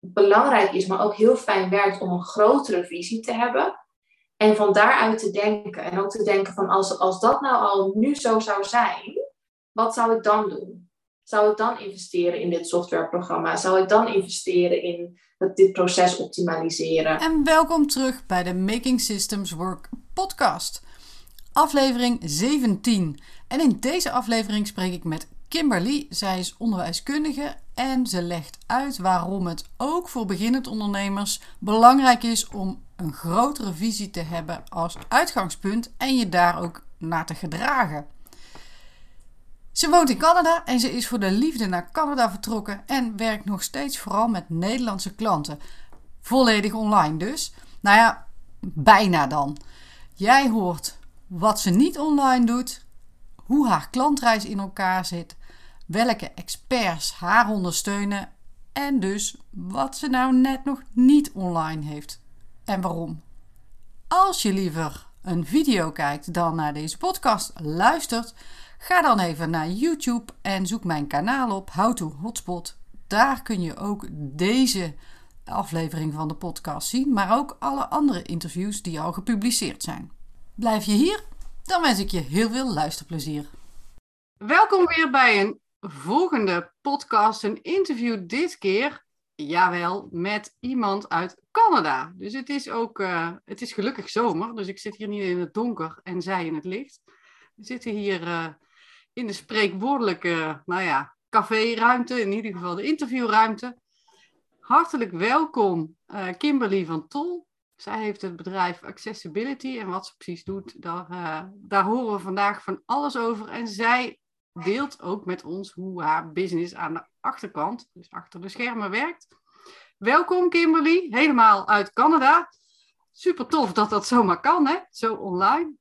belangrijk is, maar ook heel fijn werkt om een grotere visie te hebben. En van daaruit te denken. En ook te denken van als, als dat nou al nu zo zou zijn, wat zou ik dan doen? Zou ik dan investeren in dit softwareprogramma? Zou ik dan investeren in dit proces optimaliseren? En welkom terug bij de Making Systems Work podcast. Aflevering 17. En in deze aflevering spreek ik met Kimberly. Zij is onderwijskundige en ze legt uit waarom het ook voor beginnend ondernemers belangrijk is om een grotere visie te hebben als uitgangspunt en je daar ook naar te gedragen. Ze woont in Canada en ze is voor de liefde naar Canada vertrokken en werkt nog steeds vooral met Nederlandse klanten. Volledig online dus. Nou ja, bijna dan. Jij hoort wat ze niet online doet, hoe haar klantreis in elkaar zit, welke experts haar ondersteunen en dus wat ze nou net nog niet online heeft en waarom. Als je liever een video kijkt dan naar deze podcast luistert, ga dan even naar YouTube en zoek mijn kanaal op How to Hotspot. Daar kun je ook deze aflevering van de podcast zien, maar ook alle andere interviews die al gepubliceerd zijn. Blijf je hier? Dan wens ik je heel veel luisterplezier. Welkom weer bij een volgende podcast, een interview dit keer, jawel, met iemand uit Canada. Dus het is ook, uh, het is gelukkig zomer, dus ik zit hier niet in het donker en zij in het licht. We zitten hier uh, in de spreekwoordelijke, nou ja, caféruimte, in ieder geval de interviewruimte. Hartelijk welkom uh, Kimberly van Tol. Zij heeft het bedrijf Accessibility en wat ze precies doet, daar, daar horen we vandaag van alles over. En zij deelt ook met ons hoe haar business aan de achterkant, dus achter de schermen, werkt. Welkom Kimberly, helemaal uit Canada. Super tof dat dat zomaar kan, hè? Zo online.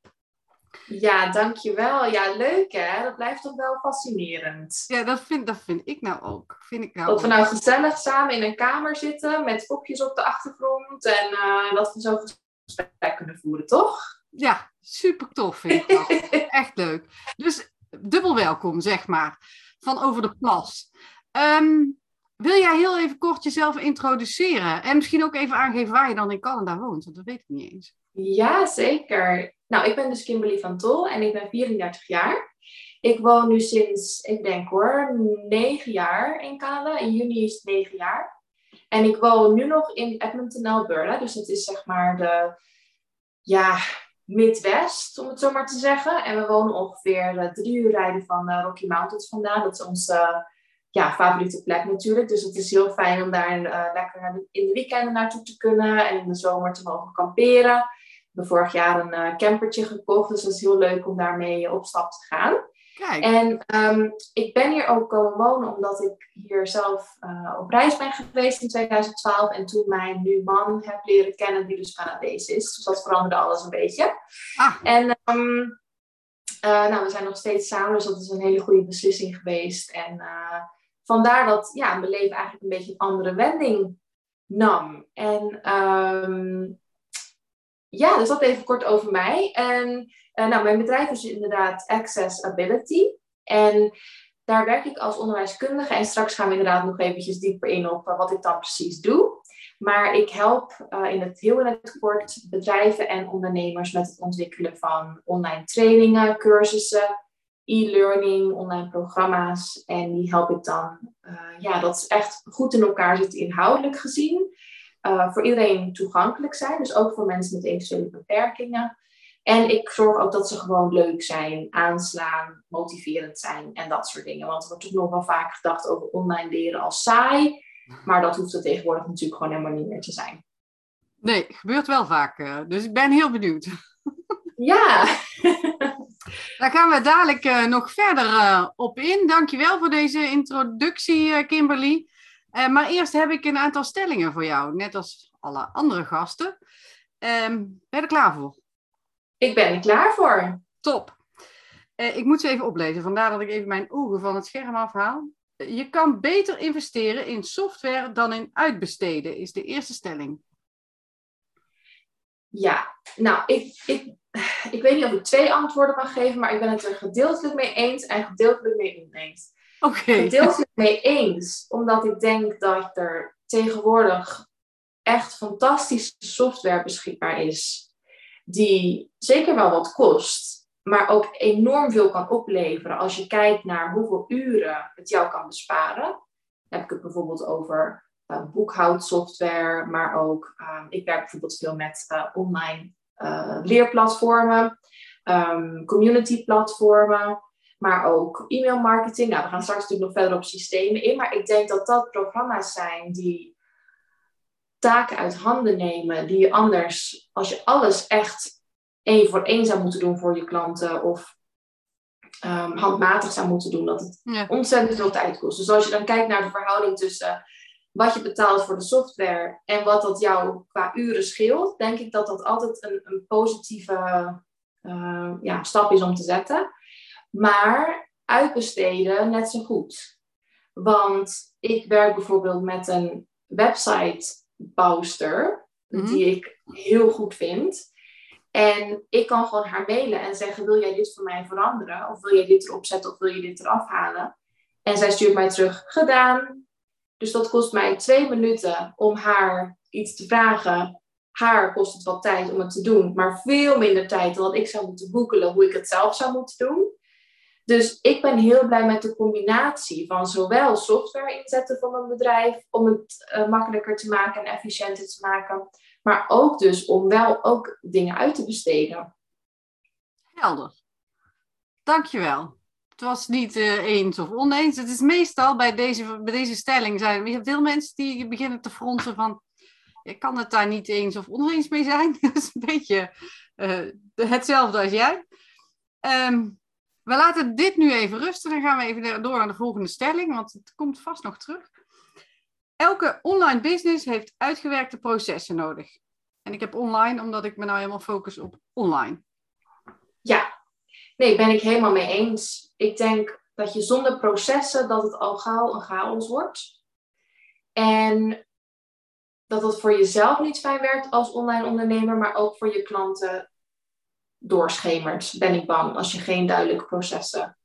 Ja, dankjewel. Ja, leuk hè? Dat blijft toch wel fascinerend. Ja, dat vind, dat vind ik nou ook. Vind ik nou dat we nou gezellig samen in een kamer zitten met kopjes op de achtergrond en uh, dat we zo gesprek kunnen voeren, toch? Ja, super tof vind ik dat. Echt leuk. Dus dubbel welkom, zeg maar, van Over de Plas. Ehm, wil jij heel even kort jezelf introduceren en misschien ook even aangeven waar je dan in Canada woont? Want dat weet ik niet eens. Ja, zeker. Nou, ik ben dus Kimberly van Tol en ik ben 34 jaar. Ik woon nu sinds, ik denk hoor, negen jaar in Canada. In juni is het negen jaar. En ik woon nu nog in Edmonton, Alberta. Dus dat is zeg maar de, ja, Midwest, om het zo maar te zeggen. En we wonen ongeveer uh, drie uur rijden van uh, Rocky Mountains vandaan. Dat is onze ja, favoriete plek natuurlijk. Dus het is heel fijn om daar lekker in de weekenden naartoe te kunnen. En in de zomer te mogen kamperen. We hebben vorig jaar een campertje gekocht. Dus dat is heel leuk om daarmee op stap te gaan. Kijk. En um, ik ben hier ook komen wonen omdat ik hier zelf uh, op reis ben geweest in 2012. En toen mijn nu man heb leren kennen, die dus Canadees is. Dus dat veranderde alles een beetje. Ah. En um, uh, nou, we zijn nog steeds samen, dus dat is een hele goede beslissing geweest. En uh, vandaar dat ja, mijn leven eigenlijk een beetje een andere wending nam. En um, ja, dus dat even kort over mij. En uh, nou, mijn bedrijf is inderdaad Accessibility. En daar werk ik als onderwijskundige. En straks gaan we inderdaad nog eventjes dieper in op uh, wat ik dan precies doe. Maar ik help uh, in het heel in het kort bedrijven en ondernemers met het ontwikkelen van online trainingen, cursussen, e-learning, online programma's. En die help ik dan, ja, dat is echt goed in elkaar zit inhoudelijk gezien. Voor iedereen toegankelijk zijn, dus ook voor mensen met eventuele beperkingen. En ik zorg ook dat ze gewoon leuk zijn, aanslaan, motiverend zijn en dat soort dingen. Want er wordt toch nog wel vaak gedacht over online leren als saai. Maar dat hoeft er tegenwoordig natuurlijk gewoon helemaal niet meer te zijn. Nee, gebeurt wel vaak. Eh, dus ik ben heel benieuwd. Ja. Daar gaan we dadelijk uh, nog verder op in. Dankjewel voor deze introductie, Kimberly. Maar eerst heb ik een aantal stellingen voor jou, net als alle andere gasten. Ehm, ben je er klaar voor? Ik ben er klaar voor. Top. Uh, ik moet ze even oplezen, vandaar dat ik even mijn ogen van het scherm afhaal. Je kan beter investeren in software dan in uitbesteden, is de eerste stelling. Ja, nou, ik, ik, ik weet niet of ik twee antwoorden mag geven, maar ik ben het er gedeeltelijk mee eens en gedeeltelijk mee oneens. Okay. Gedeeltelijk mee eens, omdat ik denk dat er tegenwoordig echt fantastische software beschikbaar is, die zeker wel wat kost, maar ook enorm veel kan opleveren als je kijkt naar hoeveel uren het jou kan besparen. Dan heb ik het bijvoorbeeld over uh, boekhoudsoftware, maar ook, uh, ik werk bijvoorbeeld veel met uh, online leerplatformen, um, community platformen, maar ook e-mail marketing. Nou, we gaan straks natuurlijk nog verder op systemen in, maar ik denk dat dat programma's zijn die taken uit handen nemen, die je anders, als je alles echt één voor één zou moeten doen voor je klanten of um, handmatig zou moeten doen, dat het ontzettend veel tijd kost. Dus als je dan kijkt naar de verhouding tussen wat je betaalt voor de software en wat dat jou qua uren scheelt, denk ik dat dat altijd een, een positieve uh, ja, stap is om te zetten. Maar uitbesteden net zo goed. Want ik werk bijvoorbeeld met een websitebouwster, mm die ik heel goed vind. En ik kan gewoon haar mailen en zeggen: Wil jij dit voor mij veranderen? Of wil jij dit erop zetten of wil je dit eraf halen? En zij stuurt mij terug: Gedaan. Dus dat kost mij twee minuten om haar iets te vragen. Haar kost het wat tijd om het te doen, maar veel minder tijd dan ik zou moeten boekelen hoe ik het zelf zou moeten doen. Dus ik ben heel blij met de combinatie van zowel software inzetten van een bedrijf om het uh, makkelijker te maken en efficiënter te maken, maar ook dus om wel ook dingen uit te besteden. Helder. Dankjewel. Het was niet uh, eens of oneens. Het is meestal bij deze, bij deze stelling zijn er veel mensen die beginnen te fronsen van ik kan het daar niet eens of oneens mee zijn. Dat is een beetje uh, hetzelfde als jij. Um, we laten dit nu even rusten. Dan gaan we even door naar de volgende stelling, want het komt vast nog terug. Elke online business heeft uitgewerkte processen nodig. En ik heb online, omdat ik me nou helemaal focus op online. Ja, nee, ben ik helemaal mee eens. Ik denk dat je zonder processen, dat het al gauw een chaos wordt. En dat het voor jezelf niet fijn werkt als online ondernemer, maar ook voor je klanten doorschemert, ben ik bang, als je geen duidelijke processen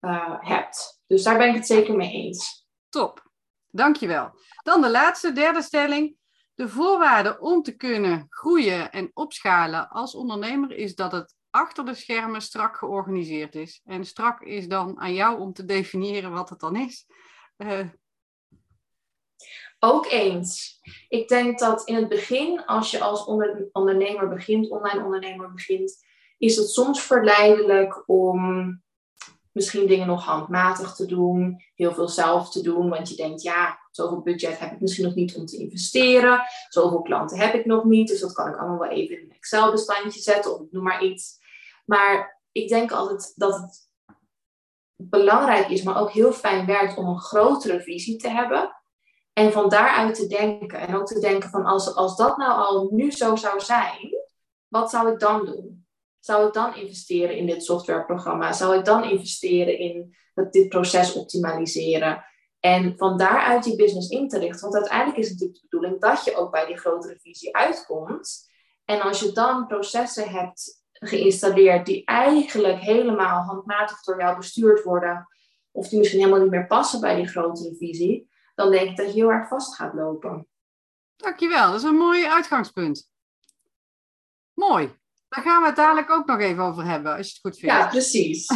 uh, hebt. Dus daar ben ik het zeker mee eens. Top, dankjewel. Dan de laatste, derde stelling. De voorwaarde om te kunnen groeien en opschalen als ondernemer is dat het achter de schermen strak georganiseerd is. En strak is dan aan jou om te definiëren wat het dan is. Uh, ook eens. Ik denk dat in het begin, als je als ondernemer begint, online ondernemer begint, is het soms verleidelijk om misschien dingen nog handmatig te doen, heel veel zelf te doen, want je denkt, ja, zoveel budget heb ik misschien nog niet om te investeren, zoveel klanten heb ik nog niet, dus dat kan ik allemaal wel even in een Excel-bestandje zetten of noem maar iets. Maar ik denk altijd dat het belangrijk is, maar ook heel fijn werkt om een grotere visie te hebben. En van daaruit te denken. En ook te denken van als, als dat nou al nu zo zou zijn, wat zou ik dan doen? Zou ik dan investeren in dit softwareprogramma? Zou ik dan investeren in dit proces optimaliseren? En van daaruit die business in te richten. Want uiteindelijk is het natuurlijk de bedoeling dat je ook bij die grotere visie uitkomt. En als je dan processen hebt geïnstalleerd die eigenlijk helemaal handmatig door jou bestuurd worden, of die misschien helemaal niet meer passen bij die grotere visie, dan denk ik dat je heel erg vast gaat lopen. Dankjewel, dat is een mooi uitgangspunt. Mooi. Daar gaan we het dadelijk ook nog even over hebben, als je het goed vindt. Ja, precies.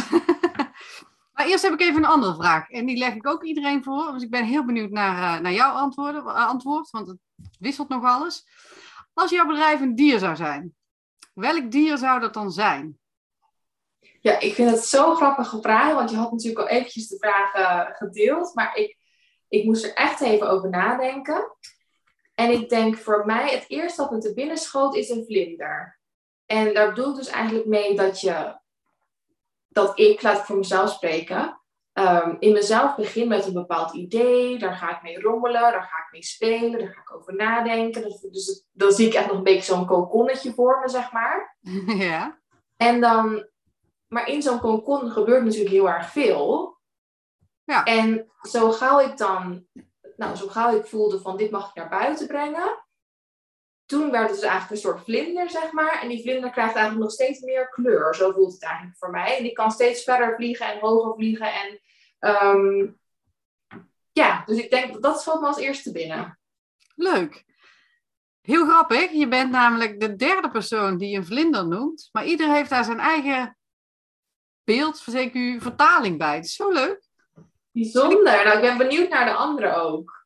maar eerst heb ik even een andere vraag. En die leg ik ook iedereen voor. Dus ik ben heel benieuwd naar, uh, naar jouw antwoorden, uh, antwoord, want het wisselt nog alles. Als jouw bedrijf een dier zou zijn, welk dier zou dat dan zijn? Ja, ik vind het zo grappig vraag, want je had natuurlijk al eventjes de vragen gedeeld. Maar ik, ik moest er echt even over nadenken. En ik denk voor mij, het eerste wat me te binnen schoot, is een vlinder. En daar bedoel ik dus eigenlijk mee dat je, dat ik, laat ik voor mezelf spreken, um, in mezelf begin met een bepaald idee. Daar ga ik mee rommelen, daar ga ik mee spelen, daar ga ik over nadenken. Dus, dus dan zie ik echt nog een beetje zo'n kokonnetje voor me, zeg maar. Ja. En dan, maar in zo'n kokon gebeurt natuurlijk heel erg veel. Ja. En zo gauw ik dan, nou, zo gauw ik voelde van dit mag ik naar buiten brengen, toen werd het dus eigenlijk een soort vlinder, zeg maar. En die vlinder krijgt eigenlijk nog steeds meer kleur. Zo voelt het eigenlijk voor mij. En die kan steeds verder vliegen en hoger vliegen. En um, ja, dus ik denk dat dat valt me als eerste binnen. Leuk. Heel grappig. Je bent namelijk de derde persoon die een vlinder noemt. Maar ieder heeft daar zijn eigen beeld, zeker vertaling bij. Het is zo leuk. Bijzonder. Nou, ik ben benieuwd naar de anderen ook.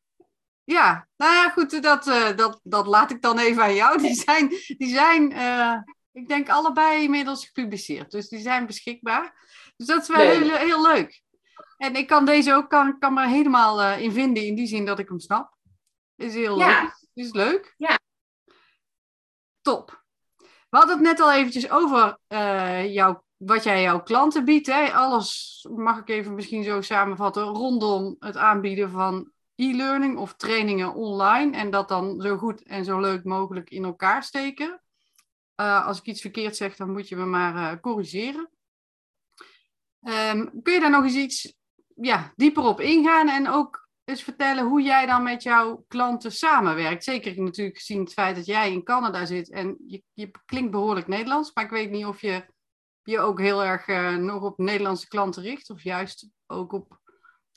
Ja, nou ja, goed, dat, uh, dat, dat laat ik dan even aan jou. Die zijn, die zijn uh, ik denk, allebei inmiddels gepubliceerd. Dus die zijn beschikbaar. Dus dat is wel heel, heel leuk. En ik kan deze ook kan, kan me helemaal uh, in vinden, in die zin dat ik hem snap. Is heel Ja. leuk. Is leuk. Ja. Top. We hadden het net al eventjes over eh, jouw, wat jij jouw klanten biedt. Hè? Alles, mag ik even misschien zo samenvatten, rondom het aanbieden van e-learning of trainingen online. En dat dan zo goed en zo leuk mogelijk in elkaar steken. Eh, als ik iets verkeerd zeg, dan moet je me maar eh, corrigeren. Ehm, kun je daar nog eens iets ja, dieper op ingaan en ook eens vertellen hoe jij dan met jouw klanten samenwerkt? Zeker natuurlijk gezien het feit dat jij in Canada zit en je, je klinkt behoorlijk Nederlands, maar ik weet niet of je je ook heel erg eh, nog op Nederlandse klanten richt of juist ook op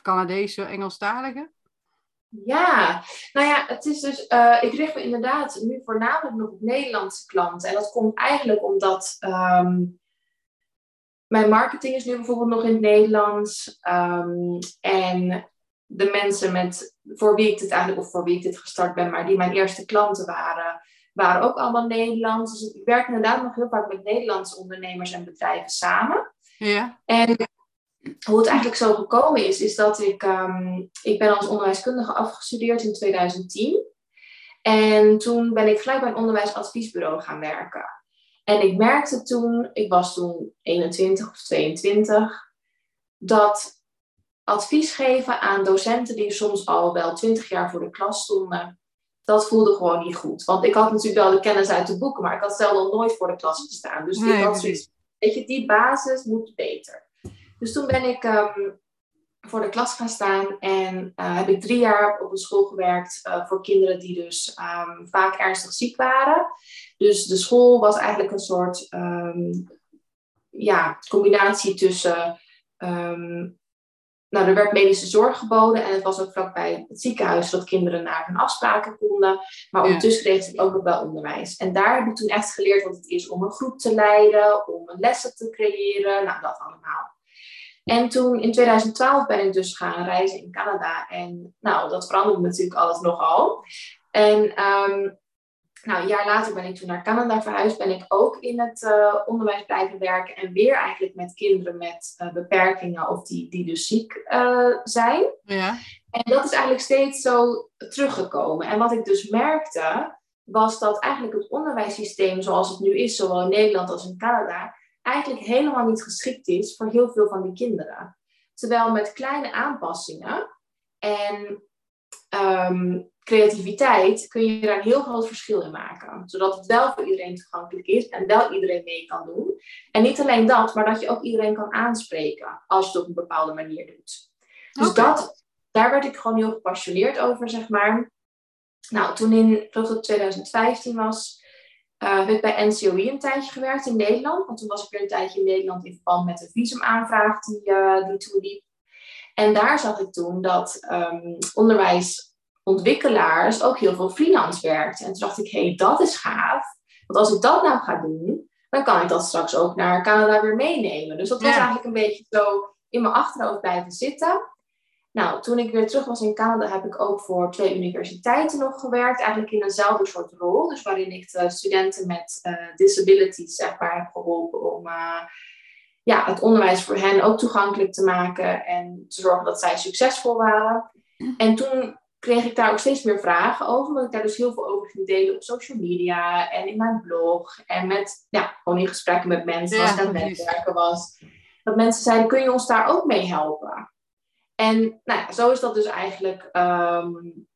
Canadese, Engelstalige. Ja, nou ja, het is dus, eh, ik richt me inderdaad nu voornamelijk nog op Nederlandse klanten. En dat komt eigenlijk omdat ehm, mijn marketing is nu bijvoorbeeld nog in het Nederlands. Ehm, en de mensen met, voor wie ik dit eigenlijk, of voor wie ik dit gestart ben, maar die mijn eerste klanten waren, waren ook allemaal Nederlands. Dus ik werk inderdaad nog heel vaak met Nederlandse ondernemers en bedrijven samen. Ja, En hoe het eigenlijk zo gekomen is, is dat ik, ehm, ik ben als onderwijskundige afgestudeerd in 2010. En toen ben ik gelijk bij een onderwijsadviesbureau gaan werken. En ik merkte toen, ik was toen 21 of 22, dat advies geven aan docenten die soms al wel 20 jaar voor de klas stonden, dat voelde gewoon niet goed. Want ik had natuurlijk wel de kennis uit de boeken, maar ik had zelf nog nooit voor de klas gestaan. Dus Nee, ik had zoiets, weet je, die basis moet beter. Dus toen ben ik ehm, voor de klas gaan staan en eh, heb ik drie jaar op een school gewerkt eh, voor kinderen die dus ehm, vaak ernstig ziek waren. Dus de school was eigenlijk een soort ehm, ja, combinatie tussen. nou, er werd medische zorg geboden en het was ook vlakbij het ziekenhuis zodat kinderen naar hun afspraken konden. Maar ondertussen kreeg ik ook nog wel onderwijs. En daar heb ik toen echt geleerd wat het is om een groep te leiden, om een lessen te creëren, nou dat allemaal. En toen in 2012 ben ik dus gaan reizen in Canada. En nou, dat veranderde natuurlijk alles nogal. En ehm, nou, een jaar later ben ik toen naar Canada verhuisd. Ben ik ook in het eh, onderwijs blijven werken. En weer eigenlijk met kinderen met eh, beperkingen of die, die dus ziek eh, zijn. ja, En dat is eigenlijk steeds zo teruggekomen. En wat ik dus merkte, was dat eigenlijk het onderwijssysteem zoals het nu is, zowel in Nederland als in Canada, eigenlijk helemaal niet geschikt is voor heel veel van die kinderen. Terwijl met kleine aanpassingen en ehm, creativiteit kun je daar een heel groot verschil in maken. Zodat het wel voor iedereen toegankelijk is en wel iedereen mee kan doen. En niet alleen dat, maar dat je ook iedereen kan aanspreken als je het op een bepaalde manier doet. Dus dat, daar werd ik gewoon heel gepassioneerd over, zeg maar. Nou, toen in, ik geloof dat het 2015 was, eh, heb ik bij NCOI een tijdje gewerkt in Nederland. Want toen was ik weer een tijdje in Nederland in verband met de visumaanvraag die, eh die toen liep. En daar zag ik toen dat ehm, onderwijsontwikkelaars ook heel veel freelance werkten. En toen dacht ik, hé, hey, dat is gaaf. Want als ik dat nou ga doen, dan kan ik dat straks ook naar Canada weer meenemen. Dus dat was Ja. eigenlijk een beetje zo in mijn achterhoofd blijven zitten. Nou, toen ik weer terug was in Canada, heb ik ook voor twee universiteiten nog gewerkt. Eigenlijk in eenzelfde soort rol. Dus waarin ik de studenten met eh, disabilities, zeg maar, heb geholpen om eh, ja, het onderwijs voor hen ook toegankelijk te maken. En te zorgen dat zij succesvol waren. En toen kreeg ik daar ook steeds meer vragen over. Omdat ik daar dus heel veel over ging delen op social media en in mijn blog. En met, ja, gewoon in gesprekken met mensen als ik aan het netwerken was. Dat mensen zeiden, kun je ons daar ook mee helpen? En nou ja, zo is dat dus eigenlijk ehm,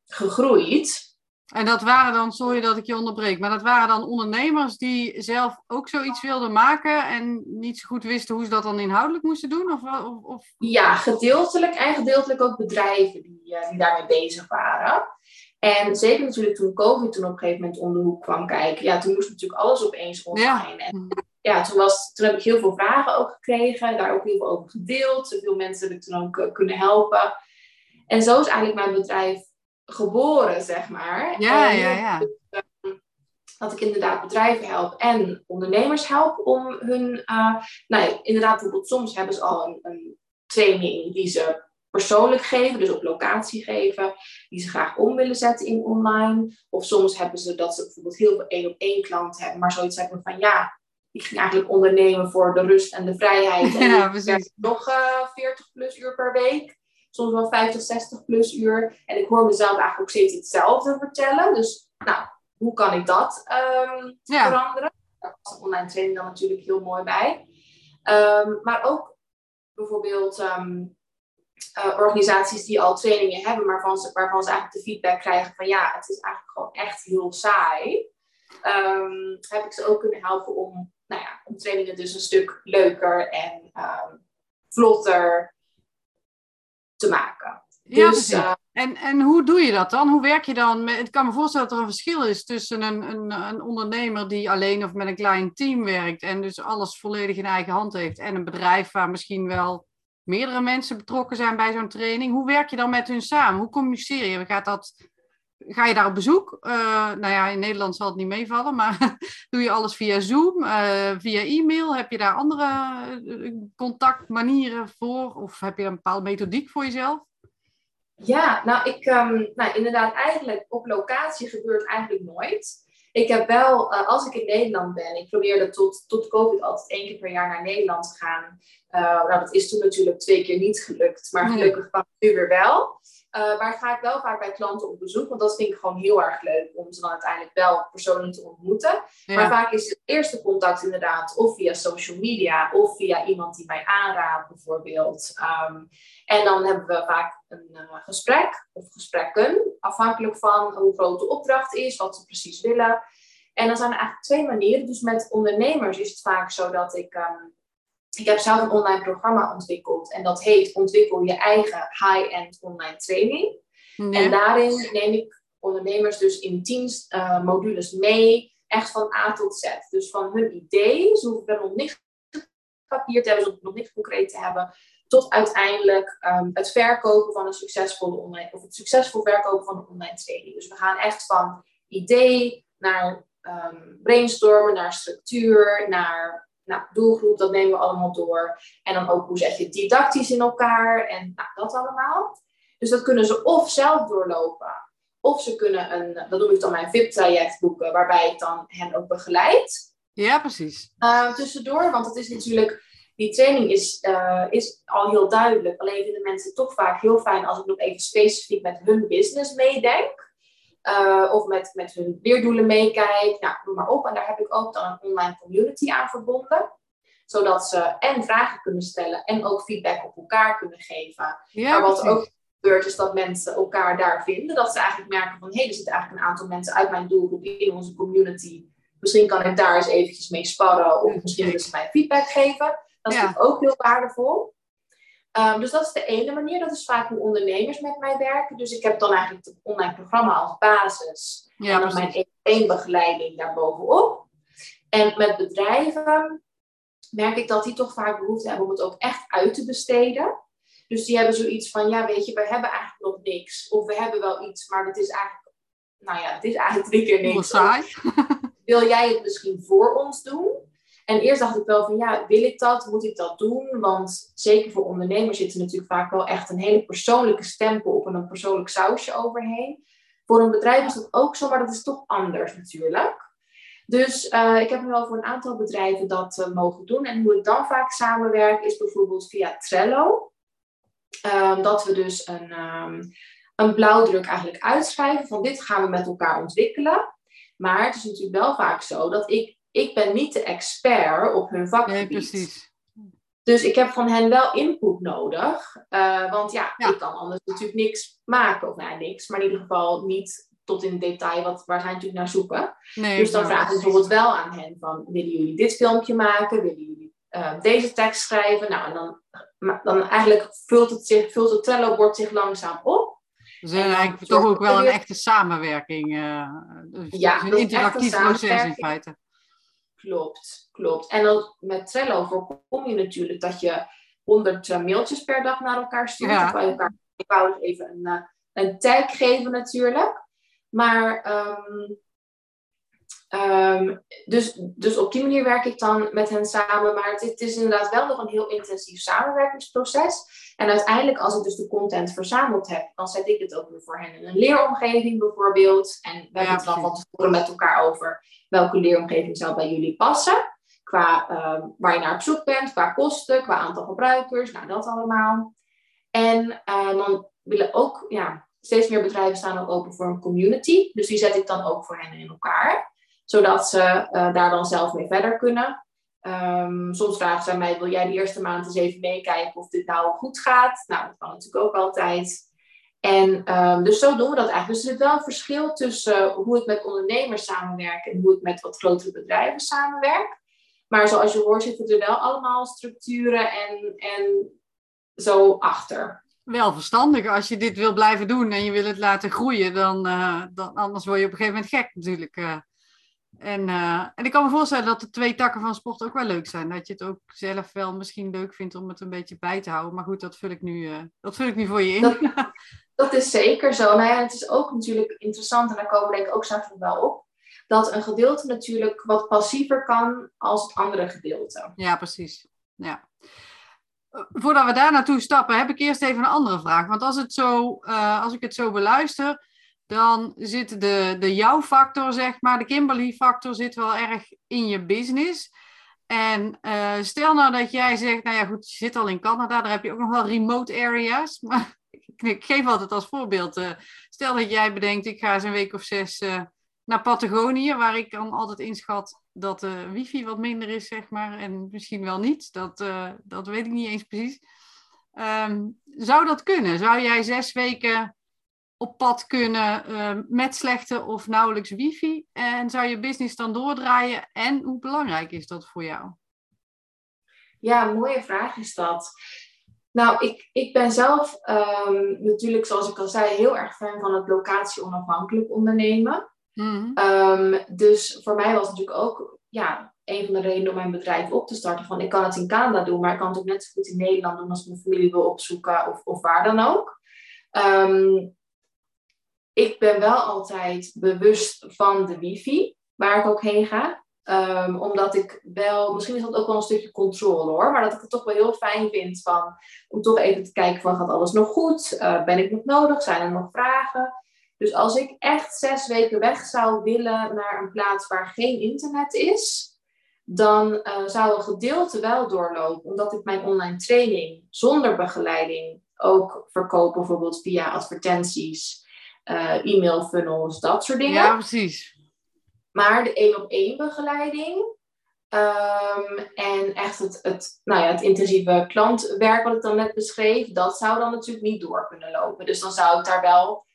gegroeid. En dat waren dan, sorry dat ik je onderbreek, maar dat waren dan ondernemers die zelf ook zoiets wilden maken en niet zo goed wisten hoe ze dat dan inhoudelijk moesten doen? Of, of, of... Ja, gedeeltelijk en gedeeltelijk ook bedrijven die, eh, die daarmee bezig waren. En zeker natuurlijk toen COVID toen op een gegeven moment om de hoek kwam kijken. Ja, toen moest natuurlijk alles opeens online. En ja, toen, was, toen heb ik heel veel vragen ook gekregen. Daar ook heel veel over gedeeld. Zoveel mensen heb ik toen ook eh, kunnen helpen. En zo is eigenlijk mijn bedrijf geboren, zeg maar. Ja, En ja, ja. ehm, dat ik inderdaad bedrijven help en ondernemers help om hun, eh, nou inderdaad, bijvoorbeeld soms hebben ze al een, een training die ze persoonlijk geven, dus op locatie geven, die ze graag om willen zetten in online. Of soms hebben ze dat ze bijvoorbeeld heel veel één op één klanten hebben, maar zoiets hebben van ja, ik ging eigenlijk ondernemen voor de rust en de vrijheid. En Ja, ik nog eh 40 plus uur per week. Soms wel 50, 60 plus uur. En ik hoor mezelf eigenlijk ook steeds hetzelfde vertellen. Dus nou, hoe kan ik dat ehm, Ja. veranderen? Daar past een online training dan natuurlijk heel mooi bij. Ehm, maar ook bijvoorbeeld ehm, eh, organisaties die al trainingen hebben, maar waarvan ze, waarvan ze eigenlijk de feedback krijgen van ja, het is eigenlijk gewoon echt heel saai. Heb ik ze ook kunnen helpen om, nou ja, om trainingen dus een stuk leuker en ehm, vlotter te maken. Ja, dus eh, En, en hoe doe je dat dan? Hoe werk je dan? Met, ik kan me voorstellen dat er een verschil is tussen een, een, een ondernemer die alleen of met een klein team werkt en dus alles volledig in eigen hand heeft en een bedrijf waar misschien wel meerdere mensen betrokken zijn bij zo'n training. Hoe werk je dan met hun samen? Hoe communiceer je? Gaat, dat, ga je daar op bezoek? Eh, nou ja, in Nederland zal het niet meevallen, maar doe je alles via Zoom, eh, via e-mail? Heb je daar andere eh, contactmanieren voor? Of heb je een bepaalde methodiek voor jezelf? Ja, nou, ik, ehm, nou inderdaad, eigenlijk op locatie gebeurt eigenlijk nooit. Ik heb wel, als ik in Nederland ben, ik probeerde tot, tot COVID altijd één keer per jaar naar Nederland te gaan. Nou, dat is toen natuurlijk twee keer niet gelukt, maar gelukkig kwam het nu weer wel. Eh, maar ga ik wel vaak bij klanten op bezoek, want dat vind ik gewoon heel erg leuk om ze dan uiteindelijk wel persoonlijk te ontmoeten. Maar vaak is het eerste contact inderdaad of via social media of via iemand die mij aanraadt bijvoorbeeld. Ehm, en dan hebben we vaak een eh, gesprek of gesprekken, afhankelijk van hoe groot de opdracht is, wat ze precies willen. En dan zijn er eigenlijk twee manieren. Dus met ondernemers is het vaak zo dat ik. ehm, ik heb zelf een online programma ontwikkeld en dat heet Ontwikkel je eigen high-end online training. En daarin neem ik ondernemers dus in tien eh, modules mee, echt van A tot Z. Dus van hun idee, ze hoeven nog niks op papier te hebben, ze hoeven nog niks concreet te hebben, tot uiteindelijk ehm, het verkopen van een succesvolle online, of het succesvol verkopen van een online training. Dus we gaan echt van idee naar ehm, brainstormen, naar structuur, naar nou, doelgroep, dat nemen we allemaal door. En dan ook hoe zet je didactisch in elkaar en nou, dat allemaal. Dus dat kunnen ze of zelf doorlopen, of ze kunnen een, dat noem ik dan mijn VIP-traject boeken, waarbij ik dan hen ook begeleid. ja, precies. Uh, tussendoor, want het is natuurlijk, die training is, uh, is al heel duidelijk. Alleen vinden mensen toch vaak heel fijn als ik nog even specifiek met hun business meedenk. Uh, of met, met hun leerdoelen meekijk, nou, noem maar op. En daar heb ik ook dan een online community aan verbonden. Zodat ze en vragen kunnen stellen en ook feedback op elkaar kunnen geven. Ja, maar wat ook gebeurt is dat mensen elkaar daar vinden. Dat ze eigenlijk merken van, hé, hey, er zitten eigenlijk een aantal mensen uit mijn doelgroep in onze community. Misschien kan ik daar eens eventjes mee sparren of misschien willen ze mij feedback geven. Dat is Ja. natuurlijk ook heel waardevol. Um, dus dat is de ene manier. Dat is vaak hoe ondernemers met mij werken. Dus ik heb dan eigenlijk het online programma als basis. Ja, en dan precies. mijn één begeleiding daarbovenop. En met bedrijven merk ik dat die toch vaak behoefte hebben om het ook echt uit te besteden. Dus die hebben zoiets van, ja weet je, we hebben eigenlijk nog niks. Of we hebben wel iets, maar het is eigenlijk, nou ja, het is eigenlijk drie keer niks. saai. Wil jij het misschien voor ons doen? En eerst dacht ik wel van, ja, wil ik dat? Moet ik dat doen? Want zeker voor ondernemers zit er natuurlijk vaak wel echt een hele persoonlijke stempel op en een persoonlijk sausje overheen. Voor een bedrijf is dat ook zo, maar dat is toch anders natuurlijk. Dus uh, ik heb nu al voor een aantal bedrijven dat uh, mogen doen. En hoe ik dan vaak samenwerk is bijvoorbeeld via Trello. Um, dat we dus een, um, een blauwdruk eigenlijk uitschrijven van dit gaan we met elkaar ontwikkelen. Maar het is natuurlijk wel vaak zo dat ik, ik ben niet de expert op hun vakgebied. Nee, precies. Dus ik heb van hen wel input nodig. Uh, want ja, Ja. ik kan anders natuurlijk niks maken. Of nou, niks, maar in ieder geval niet tot in detail wat, waar zij natuurlijk naar zoeken. Nee, Dus dan vraag ik bijvoorbeeld wel aan hen van, willen jullie dit filmpje maken? Willen jullie uh, deze tekst schrijven? Nou, en dan, dan eigenlijk vult het, zich, vult het Trello-bord zich langzaam op. Dus En dan eigenlijk toch ook wel een echte samenwerking. eh, dus Ja, een interactief proces in feite. Klopt, klopt. En dan met Trello voorkom je natuurlijk dat je 100 uh, mailtjes per dag naar elkaar stuurt. Ja. Of bij elkaar eenvoudig even een, uh, een tag geven natuurlijk. Maar ehm, ehm, dus, dus op die manier werk ik dan met hen samen. Maar het, het, is inderdaad wel nog een heel intensief samenwerkingsproces. En uiteindelijk, als ik dus de content verzameld heb, dan zet ik het ook weer voor hen in een leeromgeving bijvoorbeeld. En we hebben het dan van tevoren met elkaar over welke leeromgeving zou bij jullie passen. Qua um, waar je naar op zoek bent, qua kosten, qua aantal gebruikers, nou dat allemaal. En uh, dan willen ook, ja, steeds meer bedrijven staan ook open voor een community. Dus die zet ik dan ook voor hen in elkaar. Zodat ze uh, daar dan zelf mee verder kunnen. Um, soms vragen ze mij, wil jij de eerste maand eens even meekijken of dit nou goed gaat? Nou, dat kan natuurlijk ook altijd. En um, dus zo doen we dat eigenlijk. Dus er zit wel een verschil tussen hoe ik met ondernemers samenwerk en hoe ik met wat grotere bedrijven samenwerk. Maar zoals je hoort zitten er wel allemaal structuren en, en zo achter. Wel verstandig. Als je dit wil blijven doen en je wil het laten groeien, dan, uh, dan anders word je op een gegeven moment gek natuurlijk. Uh, en, uh, en ik kan me voorstellen dat de twee takken van sport ook wel leuk zijn. Dat je het ook zelf wel misschien leuk vindt om het een beetje bij te houden. Maar goed, dat vul ik nu, dat vul ik nu voor je in. Dat, dat is zeker zo. Nou ja, het is ook natuurlijk interessant, en daar komen we denk ik ook straks nog wel op dat een gedeelte natuurlijk wat passiever kan als het andere gedeelte. Ja, precies. Ja. Voordat we daar naartoe stappen, heb ik eerst even een andere vraag. Want als, het zo, uh, als ik het zo beluister, dan zit de, de jouw-factor, zeg maar, de Kimberly-factor zit wel erg in je business. En uh, stel nou dat jij zegt, nou ja goed, je zit al in Canada, daar heb je ook nog wel remote areas. Maar ik, geef altijd als voorbeeld, uh, stel dat jij bedenkt, ik ga eens een week of zes naar Patagonië, waar ik dan altijd inschat dat de wifi wat minder is, zeg maar. En misschien wel niet, dat, dat weet ik niet eens precies. Um, zou dat kunnen? Zou jij zes weken op pad kunnen uh, met slechte of nauwelijks wifi? En zou je business dan doordraaien? En hoe belangrijk is dat voor jou? Ja, mooie vraag is dat. Nou, ik, ik ben zelf um, natuurlijk, zoals ik al zei, heel erg fan van het locatie-onafhankelijk ondernemen. Mm. Um, dus voor mij was het natuurlijk ook ja, een van de redenen om mijn bedrijf op te starten. Van ik kan het in Canada doen, maar ik kan het ook net zo goed in Nederland doen als ik mijn familie wil opzoeken of, of waar dan ook. Um, ik ben wel altijd bewust van de wifi, waar ik ook heen ga. Um, omdat ik wel, misschien is dat ook wel een stukje controle hoor, maar dat ik het toch wel heel fijn vind van, om toch even te kijken van gaat alles nog goed? Uh, ben ik nog nodig? Zijn er nog vragen? Dus als ik echt zes weken weg zou willen naar een plaats waar geen internet is, dan uh, zou een gedeelte wel doorlopen, omdat ik mijn online training zonder begeleiding ook verkoop, bijvoorbeeld via advertenties, uh, e-mail funnels, dat soort dingen. Ja, precies. Maar de één op één begeleiding um, en echt het, het, nou ja, het intensieve klantwerk wat ik dan net beschreef, dat zou dan natuurlijk niet door kunnen lopen. Dus dan zou ik daar wel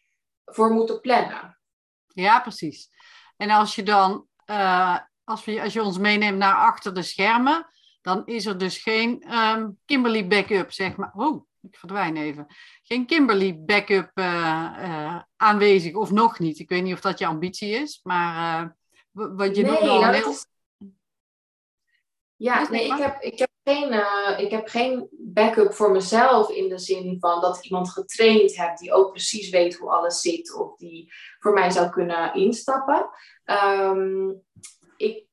voor moeten plannen. Ja, precies. En als je dan, uh, als, we, als je ons meeneemt naar achter de schermen, dan is er dus geen um, Kimberly backup, zeg maar. Oh, ik verdwijn even. Geen Kimberly backup uh, uh, aanwezig, of nog niet. Ik weet niet of dat je ambitie is, maar wat je nee, al heel... Is... Ja, nee, ik heb, ik heb geen, uh, ik heb geen backup voor mezelf in de zin van dat ik iemand getraind heb die ook precies weet hoe alles zit of die voor mij zou kunnen instappen. Um, ik,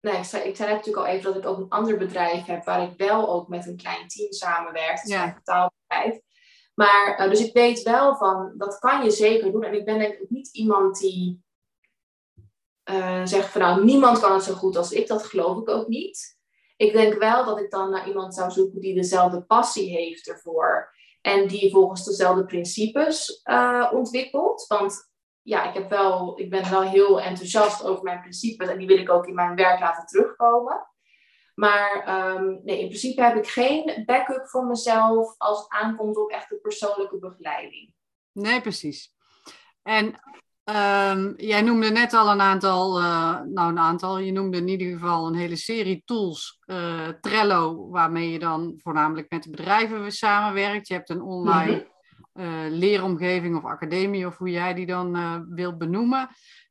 nee, ik, zei, ik zei natuurlijk al even dat ik ook een ander bedrijf heb waar ik wel ook met een klein team samenwerk. Ja. een betaalbedrijf. Maar, uh, dus ik weet wel van, dat kan je zeker doen. En ik ben denk ik niet iemand die uh, zegt van nou, niemand kan het zo goed als ik. Dat geloof ik ook niet. Ik denk wel dat ik dan naar iemand zou zoeken die dezelfde passie heeft ervoor. En die volgens dezelfde principes uh, ontwikkelt. Want ja, ik, heb wel, ik ben wel heel enthousiast over mijn principes. En die wil ik ook in mijn werk laten terugkomen. Maar um, nee, in principe heb ik geen backup voor mezelf als het aankomt op echt de persoonlijke begeleiding. Nee, precies. En Um, jij noemde net al een aantal, uh, nou een aantal, je noemde in ieder geval een hele serie tools. Uh, Trello, waarmee je dan voornamelijk met de bedrijven samenwerkt. Je hebt een online uh, leeromgeving of academie, of hoe jij die dan wilt benoemen.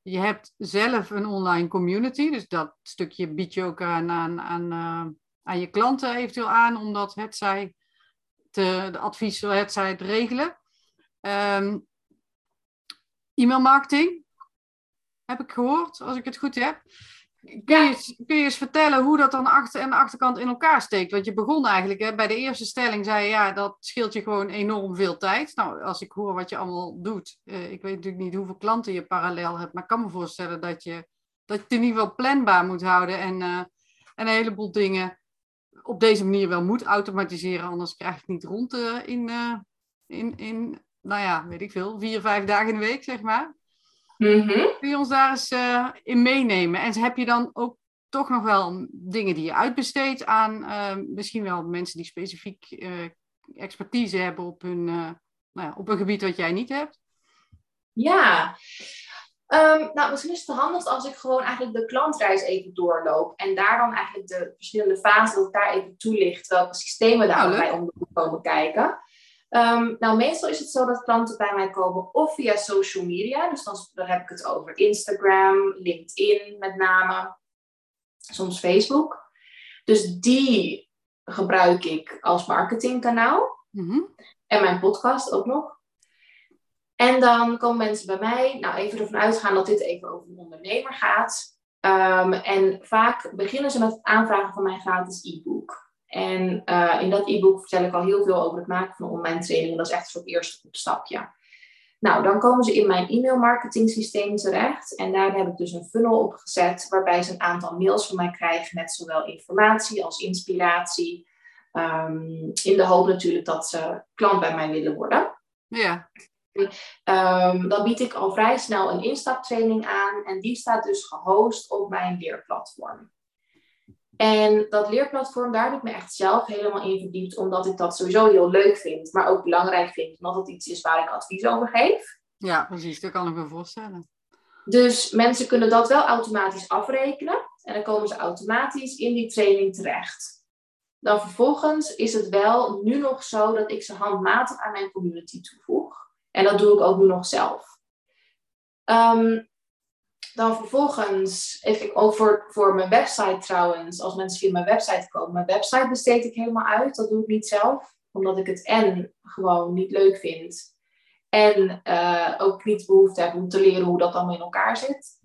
Je hebt zelf een online community, dus dat stukje bied je ook aan, aan, aan, aan je klanten eventueel aan, omdat het zij te, de advies, het zij het regelen. Ehm, e-mail marketing, heb ik gehoord, als ik het goed heb. Kun je, je eens vertellen hoe dat dan achter en de achterkant in elkaar steekt? Want je begon eigenlijk hè, bij de eerste stelling, zei je ja, dat scheelt je gewoon enorm veel tijd. Nou, als ik hoor wat je allemaal doet, uh, ik weet natuurlijk niet hoeveel klanten je parallel hebt, maar ik kan me voorstellen dat je, dat je het in ieder geval planbaar moet houden en, en een heleboel dingen op deze manier wel moet automatiseren, anders krijg je het niet rond uh, in, in, in, nou ja, weet ik veel, vier, vijf dagen in de week, zeg maar. Mhm. Kun je ons daar eens uh, in meenemen? En heb je dan ook toch nog wel dingen die je uitbesteedt aan uh, misschien wel mensen die specifiek uh, expertise hebben op hun, nou ja, op een gebied wat jij niet hebt? Ja, um, nou misschien is het handigst als ik gewoon eigenlijk de klantreis even doorloop. En daar dan eigenlijk de verschillende fasen, dat ik daar even toelicht welke systemen daarbij nou, om komen kijken. Um, nou, meestal is het zo dat klanten bij mij komen of via social media. Dus dan, dan heb ik het over Instagram, LinkedIn met name, soms Facebook. Dus die gebruik ik als marketingkanaal. Mm-hmm. En mijn podcast ook nog. En dan komen mensen bij mij, nou even ervan uitgaan dat dit even over een ondernemer gaat. Um, en vaak beginnen ze met het aanvragen van mijn gratis e-book. En uh, in dat e-book vertel ik al heel veel over het maken van online trainingen. Dat is echt een soort eerste stapje. Nou, dan komen ze in mijn e-mail marketing systeem terecht. En daar heb ik dus een funnel op gezet. Waarbij ze een aantal mails van mij krijgen met zowel informatie als inspiratie. Um, in de hoop natuurlijk dat ze klant bij mij willen worden. Ja. Um, dan bied ik al vrij snel een instaptraining aan. En die staat dus gehost op mijn leerplatform. En dat leerplatform, daar heb ik me echt zelf helemaal in verdiept, omdat ik dat sowieso heel leuk vind, maar ook belangrijk vind, omdat het iets is waar ik advies over geef. Ja, precies, dat kan ik me voorstellen. Dus mensen kunnen dat wel automatisch afrekenen en dan komen ze automatisch in die training terecht. Dan vervolgens is het wel nu nog zo dat ik ze handmatig aan mijn community toevoeg. En dat doe ik ook nu nog zelf. Um, dan vervolgens, even ook voor, voor mijn website trouwens, als mensen via mijn website komen, mijn website besteed ik helemaal uit. Dat doe ik niet zelf, omdat ik het en gewoon niet leuk vind. En uh, ook niet behoefte heb om te leren hoe dat allemaal in elkaar zit.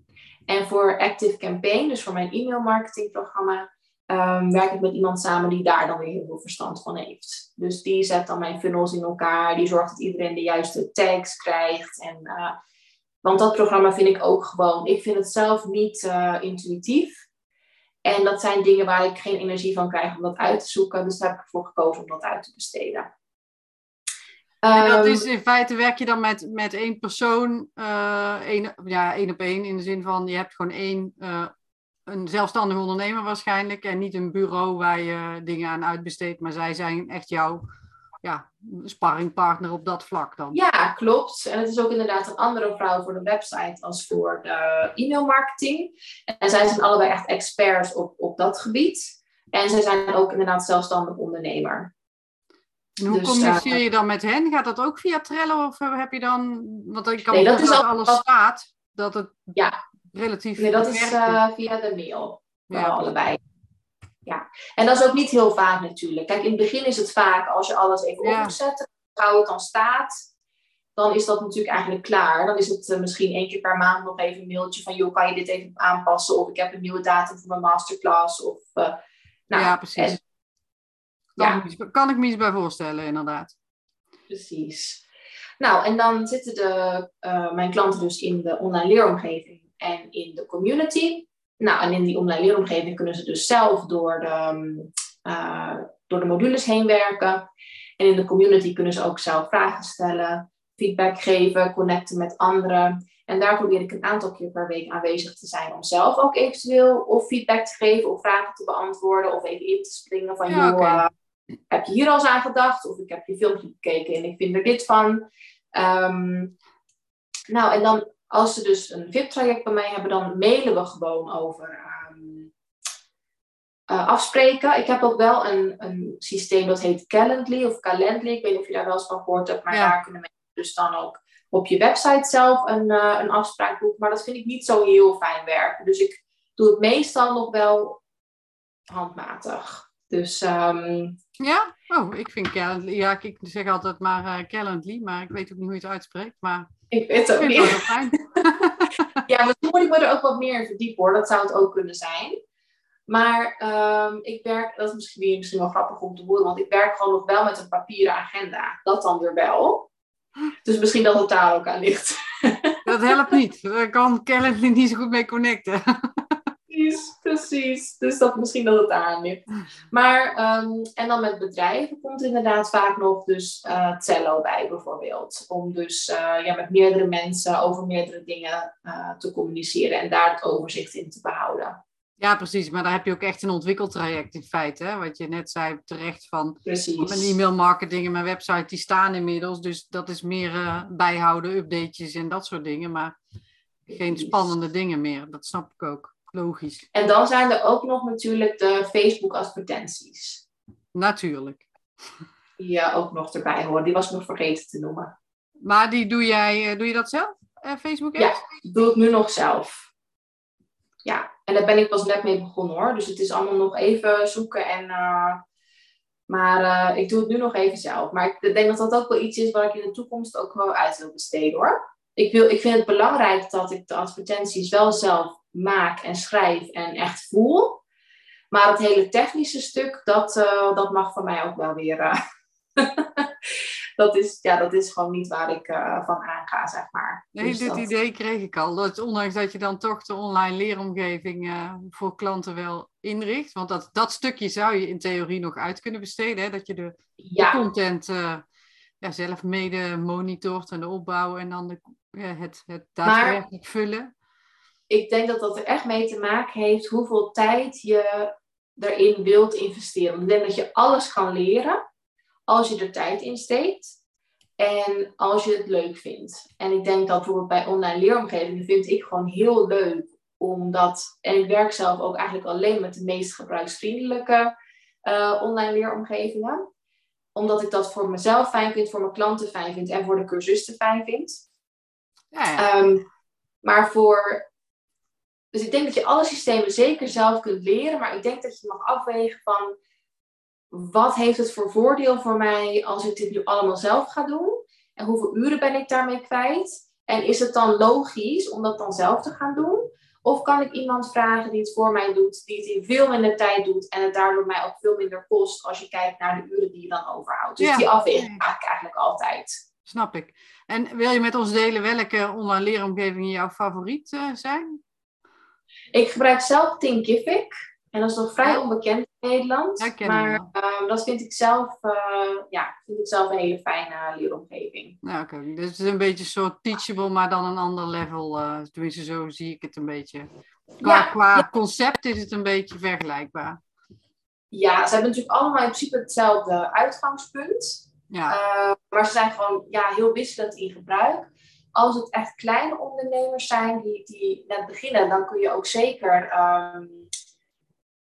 En voor Active Campaign, dus voor mijn e-mail marketingprogramma, um, werk ik met iemand samen die daar dan weer heel veel verstand van heeft. Dus die zet dan mijn funnels in elkaar, die zorgt dat iedereen de juiste tags krijgt en... Uh, want dat programma vind ik ook gewoon. Ik vind het zelf niet uh, intuïtief. En dat zijn dingen waar ik geen energie van krijg om dat uit te zoeken. Dus daar heb ik ervoor gekozen om dat uit te besteden. En dat is in feite werk je dan met, met één persoon, uh, één, ja, één op één, in de zin van je hebt gewoon één, uh, een zelfstandig ondernemer waarschijnlijk, en niet een bureau waar je dingen aan uitbesteedt, maar zij zijn echt jouw ja, sparringpartner op dat vlak dan. Ja, klopt. En het is ook inderdaad een andere vrouw voor de website als voor de e-mailmarketing. En zij zijn allebei echt experts op, op dat gebied. En zij zijn ook inderdaad zelfstandig ondernemer. En hoe dus, communiceer je dan met hen? Gaat dat ook via Trello of heb je dan... Want ik kan nee, dat is dat alles staat, dat het ja. relatief... Nee, dat is uh, via de mail. Ja, allebei. Ja, en dat is ook niet heel vaak natuurlijk. Kijk, in het begin is het vaak als je alles even ja. op moet zetten, hoe het dan staat, dan is dat natuurlijk eigenlijk klaar. Dan is het uh, misschien één keer per maand nog even een mailtje van, joh, kan je dit even aanpassen? Of ik heb een nieuwe datum voor mijn masterclass. Of, uh, nou, ja, precies. En, kan, ja. Ik, kan ik me iets bij voorstellen, inderdaad. Precies. Nou, en dan zitten de, uh, mijn klanten dus in de online leeromgeving en in de community. Nou, en in die online leeromgeving kunnen ze dus zelf door de, uh, door de modules heen werken. En in de community kunnen ze ook zelf vragen stellen, feedback geven, connecten met anderen. En daar probeer ik een aantal keer per week aanwezig te zijn om zelf ook eventueel of feedback te geven of vragen te beantwoorden of even in te springen van, ja, joh, okay. uh, heb je hier al eens aan gedacht? Of ik heb je filmpje bekeken en ik vind er dit van. Um, nou, en dan als ze dus een VIP-traject bij mij hebben, dan mailen we gewoon over um, uh, afspreken. Ik heb ook wel een, een systeem dat heet Calendly of Calendly. Ik weet niet of je daar wel eens van gehoord hebt, maar ja. daar kunnen mensen dus dan ook op je website zelf een, uh, een afspraak boeken. Maar dat vind ik niet zo heel fijn werken. Dus ik doe het meestal nog wel handmatig. Dus um, ja? Oh, ik vind Calendly. Ja, ik zeg altijd maar uh, Calendly, maar ik weet ook niet hoe je het uitspreekt. Maar ik weet het ook niet. Ja, misschien moet ik me er ook wat meer in verdiepen hoor. Dat zou het ook kunnen zijn. Maar um, ik werk, dat is misschien, misschien wel grappig om te horen, want ik werk gewoon nog wel met een papieren agenda. Dat dan weer wel. Dus misschien dat het daar ook aan ligt. Dat helpt niet. Daar kan Calendly niet zo goed mee connecten precies, precies. Dus dat misschien dat het aan ligt. Maar, um, en dan met bedrijven komt inderdaad vaak nog dus uh, Zello bij bijvoorbeeld. Om dus uh, ja, met meerdere mensen over meerdere dingen uh, te communiceren en daar het overzicht in te behouden. Ja, precies. Maar daar heb je ook echt een ontwikkeltraject in feite. Hè? Wat je net zei terecht van precies. mijn e-mail marketing en mijn website, die staan inmiddels. Dus dat is meer bijhouden, updates en dat soort dingen. Maar geen spannende dingen meer. Dat snap ik ook. Logisch. En dan zijn er ook nog natuurlijk de Facebook advertenties. Natuurlijk. Ja, ook nog erbij hoor. Die was ik nog vergeten te noemen. Maar die doe jij, eh, doe je dat zelf? Uh, Facebook ads? Ja, doe ik nu nog zelf. Ja, en daar ben ik pas net mee begonnen hoor. Dus het is allemaal nog even zoeken en... Uh, maar ik doe het nu nog even zelf. Maar ik denk dat dat ook wel iets is waar ik in de toekomst ook wel uit wil besteden hoor. Ik, wil, ik vind het belangrijk dat ik de advertenties wel zelf maak en schrijf en echt voel. Maar het hele technische stuk, dat, uh, dat mag voor mij ook wel weer. Uh, dat, is, ja, dat is gewoon niet waar ik uh, van aanga, zeg maar. Nee, dus dit dat... idee kreeg ik al. Dat, ondanks dat je dan toch de online leeromgeving voor klanten wel inricht. Want dat, dat stukje zou je in theorie nog uit kunnen besteden. Hè? Dat je de, ja. de content ja, zelf mede monitort en de opbouw en dan de, het, het daadwerkelijk maar, vullen ik denk dat dat er echt mee te maken heeft hoeveel tijd je erin wilt investeren. Ik denk dat je alles kan leren als je er tijd in steekt en als je het leuk vindt. En ik denk dat bijvoorbeeld bij online leeromgevingen vind ik gewoon heel leuk omdat, en ik werk zelf ook eigenlijk alleen met de meest gebruiksvriendelijke uh, online leeromgevingen. Omdat ik dat voor mezelf fijn vind, voor mijn klanten fijn vind en voor de cursisten fijn vind. Ja, ja. Um, maar voor dus ik denk dat je alle systemen zeker zelf kunt leren, maar ik denk dat je mag afwegen van wat heeft het voor voordeel voor mij als ik dit nu allemaal zelf ga doen? En hoeveel uren ben ik daarmee kwijt? En is het dan logisch om dat dan zelf te gaan doen? Of kan ik iemand vragen die het voor mij doet, die het in veel minder tijd doet en het daardoor mij ook veel minder kost als je kijkt naar de uren die je dan overhoudt? Dus die afweging maak ik eigenlijk altijd. Snap ik. En wil je met ons delen welke online leeromgevingen jouw favoriet uh, zijn? Ik gebruik zelf Thinkific. En dat is nog vrij onbekend in Nederland. maar uh, dat vind ik, zelf, uh, ja, vind ik zelf een hele fijne leeromgeving. Ja, oké. Okay. Dus het is een beetje soort teachable, maar dan een ander level. Uh, tenminste, zo zie ik het een beetje. Qua, ja, qua ja. concept is het een beetje vergelijkbaar. Ja, ze hebben natuurlijk allemaal in principe hetzelfde uitgangspunt. Ja. Eh, maar ze zijn gewoon ja, heel wisselend in gebruik als het echt kleine ondernemers zijn die, die net beginnen, dan kun je ook zeker um,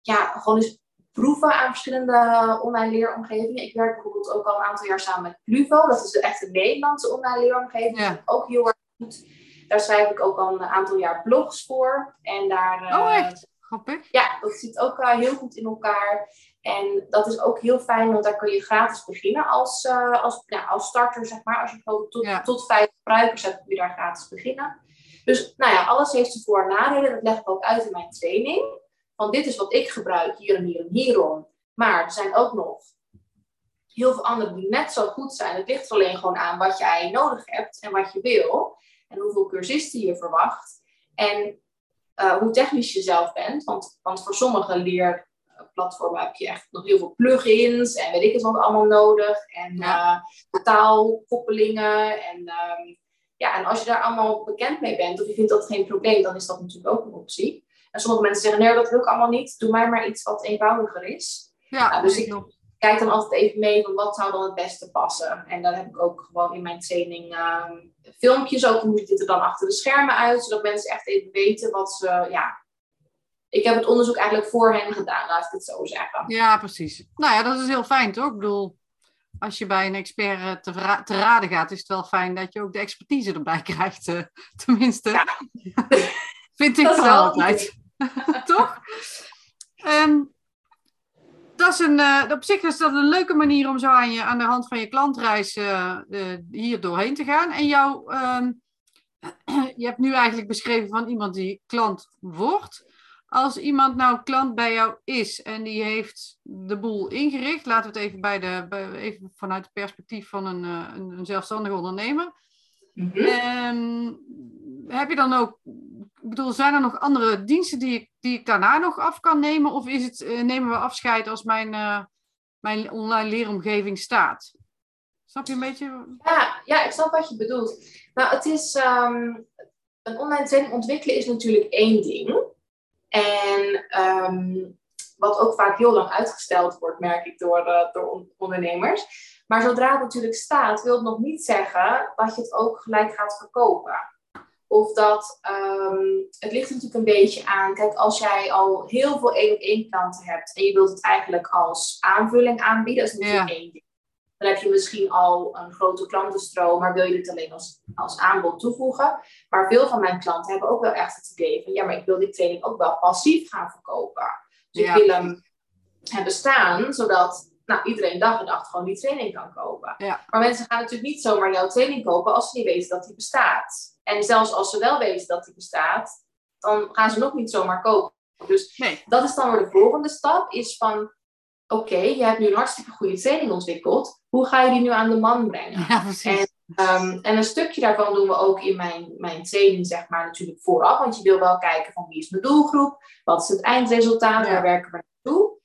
ja, gewoon eens proeven aan verschillende online leeromgevingen. Ik werk bijvoorbeeld ook al een aantal jaar samen met Pluvo. Dat is de echte Nederlandse online leeromgeving. Ja. Ook heel erg goed. Daar schrijf ik ook al een aantal jaar blogs voor. En daar, oh, echt? Grappig. Ja, dat zit ook uh, heel goed in elkaar. En dat is ook heel fijn, want daar kun je gratis beginnen als, uh, als, ja, als starter, zeg maar. Als je gewoon tot, ja. tot vijf gebruikers hebt, kun je daar gratis beginnen. Dus nou ja, alles heeft zijn voor- en nadelen. Dat leg ik ook uit in mijn training. Van dit is wat ik gebruik, hier en hier en hierom. Maar er zijn ook nog heel veel anderen die net zo goed zijn. Het ligt alleen gewoon aan wat jij nodig hebt en wat je wil. En hoeveel cursisten je verwacht. En uh, hoe technisch je zelf bent. Want, want voor sommige leer platformen heb je echt nog heel veel plugins en weet ik het wat allemaal nodig. En ja. uh, taalkoppelingen. En, um, ja, en als je daar allemaal bekend mee bent of je vindt dat geen probleem, dan is dat natuurlijk ook een optie. En sommige mensen zeggen, nee, dat wil ik allemaal niet. Doe mij maar iets wat eenvoudiger is. Ja, nou, dus ik kijk dan altijd even mee van wat zou dan het beste passen. En dan heb ik ook gewoon in mijn training uh, filmpjes ook. Hoe ziet het er dan achter de schermen uit? Zodat mensen echt even weten wat ze, ja, ik heb het onderzoek eigenlijk voor hen gedaan, laat ik het zo zeggen. Ja, precies. Nou ja, dat is heel fijn toch? Ik bedoel, als je bij een expert eh, te, te raden gaat, is het wel fijn dat je ook de expertise erbij krijgt. Uh, tenminste, ja. vind ik wel altijd. toch? Um, dat is een, uh, op zich is dat een leuke manier om zo aan, je, aan de hand van je klantreis uh, hier doorheen te gaan. En jou, ehm, je hebt nu eigenlijk beschreven van iemand die klant wordt. Als iemand nou klant bij jou is en die heeft de boel ingericht, laten we het even, bij de, bij, even vanuit het perspectief van een, een, een zelfstandig ondernemer. Mm heb je dan ook, ik bedoel, zijn er nog andere diensten die ik, die ik daarna nog af kan nemen? Of is het, uh, nemen we afscheid als mijn, uh, mijn online leeromgeving staat? Snap je een beetje? Ja, ja, ik snap wat je bedoelt. Nou, het is, um, een online training ontwikkelen is natuurlijk één ding. En um, wat ook vaak heel lang uitgesteld wordt, merk ik door, uh, door ondernemers. Maar zodra het natuurlijk staat, wil het nog niet zeggen dat je het ook gelijk gaat verkopen. Of dat, um, het ligt natuurlijk een beetje aan, kijk, als jij al heel veel één op één klanten hebt en je wilt het eigenlijk als aanvulling aanbieden, dat is natuurlijk één ding. Dan heb je misschien al een grote klantenstroom, maar wil je het alleen als, als aanbod toevoegen. Maar veel van mijn klanten hebben ook wel echt het idee van, ja, maar ik wil die training ook wel passief gaan verkopen. Dus ik wil hem hebben staan, zodat nou, iedereen dag en nacht gewoon die training kan kopen. Ja. Maar mensen gaan natuurlijk niet zomaar jouw training kopen als ze niet weten dat die bestaat. En zelfs als ze wel weten dat die bestaat, dan gaan ze nog niet zomaar kopen. Dus nee. dat is dan weer de volgende stap, is van, oké, je hebt nu een hartstikke goede training ontwikkeld. Hoe ga je die nu aan de man brengen? Ja. En, um, en een stukje daarvan doen we ook in mijn, mijn training, zeg maar, natuurlijk vooraf. Want je wil wel kijken van wie is mijn doelgroep? Wat is het eindresultaat? Ja. Waar werken we naartoe?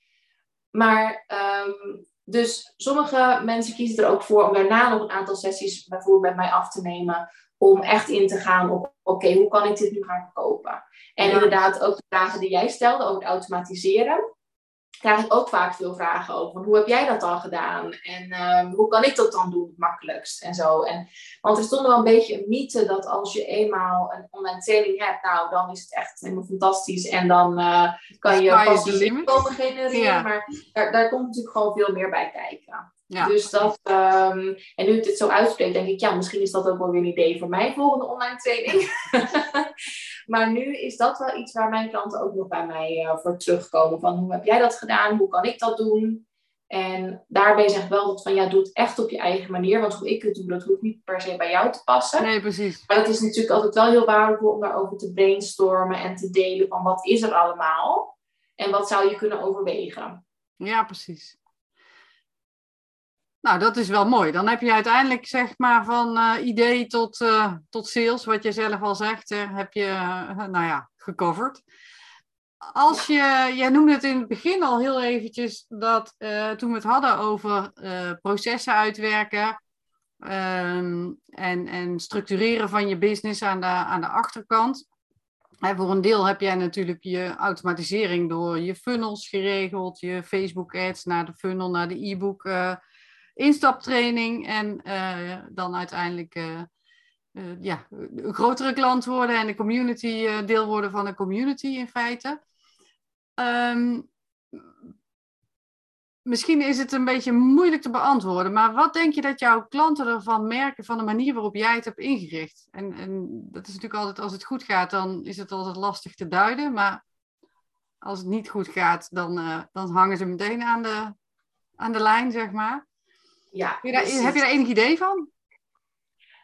Maar um, dus sommige mensen kiezen er ook voor om daarna nog een aantal sessies bijvoorbeeld met mij af te nemen. Om echt in te gaan op, oké, okay, hoe kan ik dit nu gaan verkopen? En ja. inderdaad ook de vragen die jij stelde over het automatiseren. Krijg ik ook vaak veel vragen over. Hoe heb jij dat dan gedaan? En um, hoe kan ik dat dan doen het makkelijkst? En zo. En, want er stond wel een beetje een mythe dat als je eenmaal een online training hebt, nou dan is het echt helemaal fantastisch. En dan uh, kan je inkomen genereren. Ja. Maar daar, daar komt natuurlijk gewoon veel meer bij kijken. Ja. Dus dat, um, en nu ik dit zo uitspreek, denk ik, ja, misschien is dat ook wel weer een idee voor mijn volgende online training. maar nu is dat wel iets waar mijn klanten ook nog bij mij uh, voor terugkomen. Van hoe heb jij dat gedaan? Hoe kan ik dat doen? En daarbij zeg ik wel dat van ja, doe het echt op je eigen manier. Want hoe ik het doe, dat hoeft niet per se bij jou te passen. Nee, precies. Maar het is natuurlijk altijd wel heel waardevol om daarover te brainstormen en te delen van wat is er allemaal? En wat zou je kunnen overwegen? Ja, precies. Nou, dat is wel mooi. Dan heb je uiteindelijk, zeg maar, van uh, idee tot, uh, tot sales, wat je zelf al zegt, uh, heb je, nou ja, gecoverd. Als je, jij noemde het in het begin al heel eventjes, dat toen we het hadden over processen uitwerken um, en, en structureren van je business aan de, aan de achterkant. Hè, voor een deel heb jij natuurlijk je automatisering door je funnels geregeld, je Facebook ads naar de funnel, naar de e-book instaptraining en uh, dan uiteindelijk uh, uh, ja, een grotere klant worden en de community deel worden van een community in feite. Um, misschien is het een beetje moeilijk te beantwoorden, maar wat denk je dat jouw klanten ervan merken van de manier waarop jij het hebt ingericht? En, en dat is natuurlijk altijd, als het goed gaat, dan is het altijd lastig te duiden, maar als het niet goed gaat, dan, dan hangen ze meteen aan de, aan de lijn, zeg maar. Ja, heb, je daar, heb je daar enig idee van?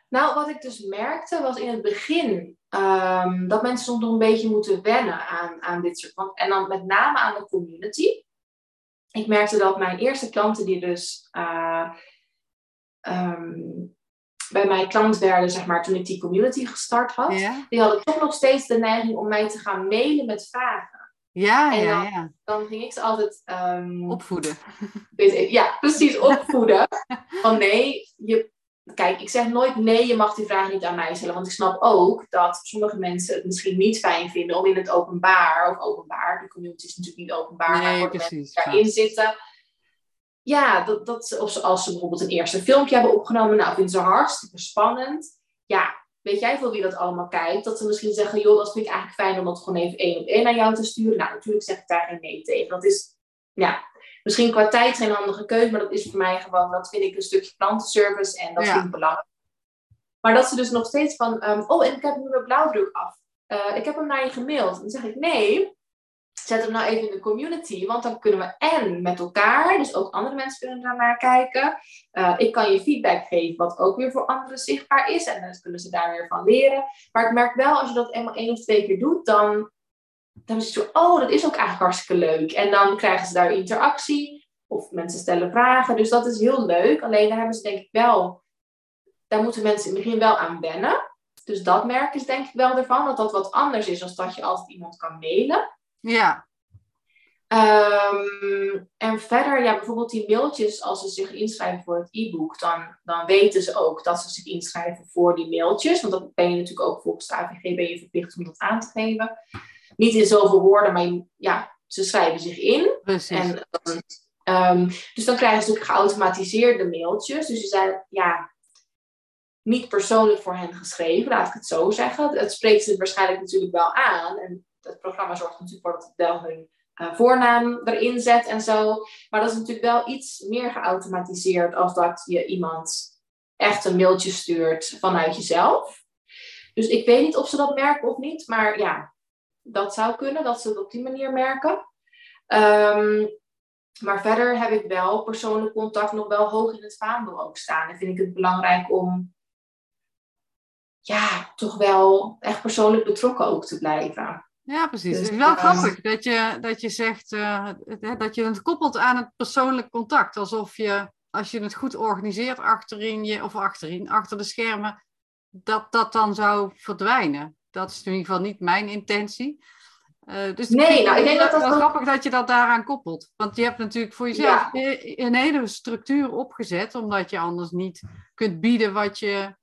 Nou, wat ik dus merkte was in het begin um, dat mensen soms nog een beetje moeten wennen aan, aan dit soort van. En dan met name aan de community. Ik merkte dat mijn eerste klanten die dus uh, um, bij mij klant werden, zeg maar, toen ik die community gestart had, ja. die hadden toch nog steeds de neiging om mij te gaan mailen met vragen. Ja, en ja, dan, ja. dan ging ik ze altijd. Um, opvoeden. Ja, precies, opvoeden. Van nee, je, kijk, ik zeg nooit nee, je mag die vraag niet aan mij stellen. Want ik snap ook dat sommige mensen het misschien niet fijn vinden om in het openbaar, of openbaar, de community is natuurlijk niet openbaar, nee, maar precies, mensen daarin zitten. Ja, dat, dat, of als ze bijvoorbeeld een eerste filmpje hebben opgenomen, nou, vinden ze hartstikke spannend. Ja, weet jij voor wie dat allemaal kijkt? Dat ze misschien zeggen, joh, dat vind ik eigenlijk fijn om dat gewoon even één op één naar jou te sturen. Nou, natuurlijk zeg ik daar geen nee tegen. Dat is, ja, misschien qua tijd geen handige keuze, maar dat is voor mij gewoon, dat vind ik een stukje klantenservice en dat Ja. vind ik belangrijk. Maar dat ze dus nog steeds van, um, oh, en ik heb nu mijn blauwdruk af. Uh, ik heb hem naar je gemaild. Dan zeg ik, nee, zet hem nou even in de community, want dan kunnen we en met elkaar, dus ook andere mensen kunnen daarnaar kijken. Uh, ik kan je feedback geven, wat ook weer voor anderen zichtbaar is, en dan kunnen ze daar weer van leren. Maar ik merk wel, als je dat eenmaal één of twee keer doet, dan, dan is het zo, oh, dat is ook eigenlijk hartstikke leuk. En dan krijgen ze daar interactie, of mensen stellen vragen, dus dat is heel leuk. Alleen daar hebben ze denk ik wel, daar moeten mensen in het begin wel aan wennen. Dus dat merk is denk ik wel ervan, dat dat wat anders is dan dat je altijd iemand kan mailen. Ja. Um, en verder, ja, bijvoorbeeld die mailtjes, als ze zich inschrijven voor het e-book, dan, dan weten ze ook dat ze zich inschrijven voor die mailtjes. Want dat ben je natuurlijk ook volgens de AVG ben je verplicht om dat aan te geven. Niet in zoveel woorden, maar ja, ze schrijven zich in. Precies. En, um, dus dan krijgen ze natuurlijk geautomatiseerde mailtjes. Dus ze zijn, ja, niet persoonlijk voor hen geschreven, laat ik het zo zeggen. Het spreekt ze waarschijnlijk natuurlijk wel aan. En het programma zorgt natuurlijk voor dat het wel hun uh, voornaam erin zet en zo. Maar dat is natuurlijk wel iets meer geautomatiseerd als dat je iemand echt een mailtje stuurt vanuit jezelf. Dus ik weet niet of ze dat merken of niet, maar ja, dat zou kunnen, dat ze het op die manier merken. Um, maar verder heb ik wel persoonlijk contact nog wel hoog in het vaandel ook staan. En vind ik het belangrijk om ja, toch wel echt persoonlijk betrokken ook te blijven. Ja, precies. Dus, het is wel uh, grappig dat je, dat je zegt uh, dat je het koppelt aan het persoonlijk contact. Alsof je, als je het goed organiseert achterin je, of achterin, achter de schermen, dat dat dan zou verdwijnen. Dat is in ieder geval niet mijn intentie. Uh, dus nee, nou, ik denk dat dat wel grappig dat je dat daaraan koppelt. Want je hebt natuurlijk voor jezelf ja. een hele structuur opgezet, omdat je anders niet kunt bieden wat je,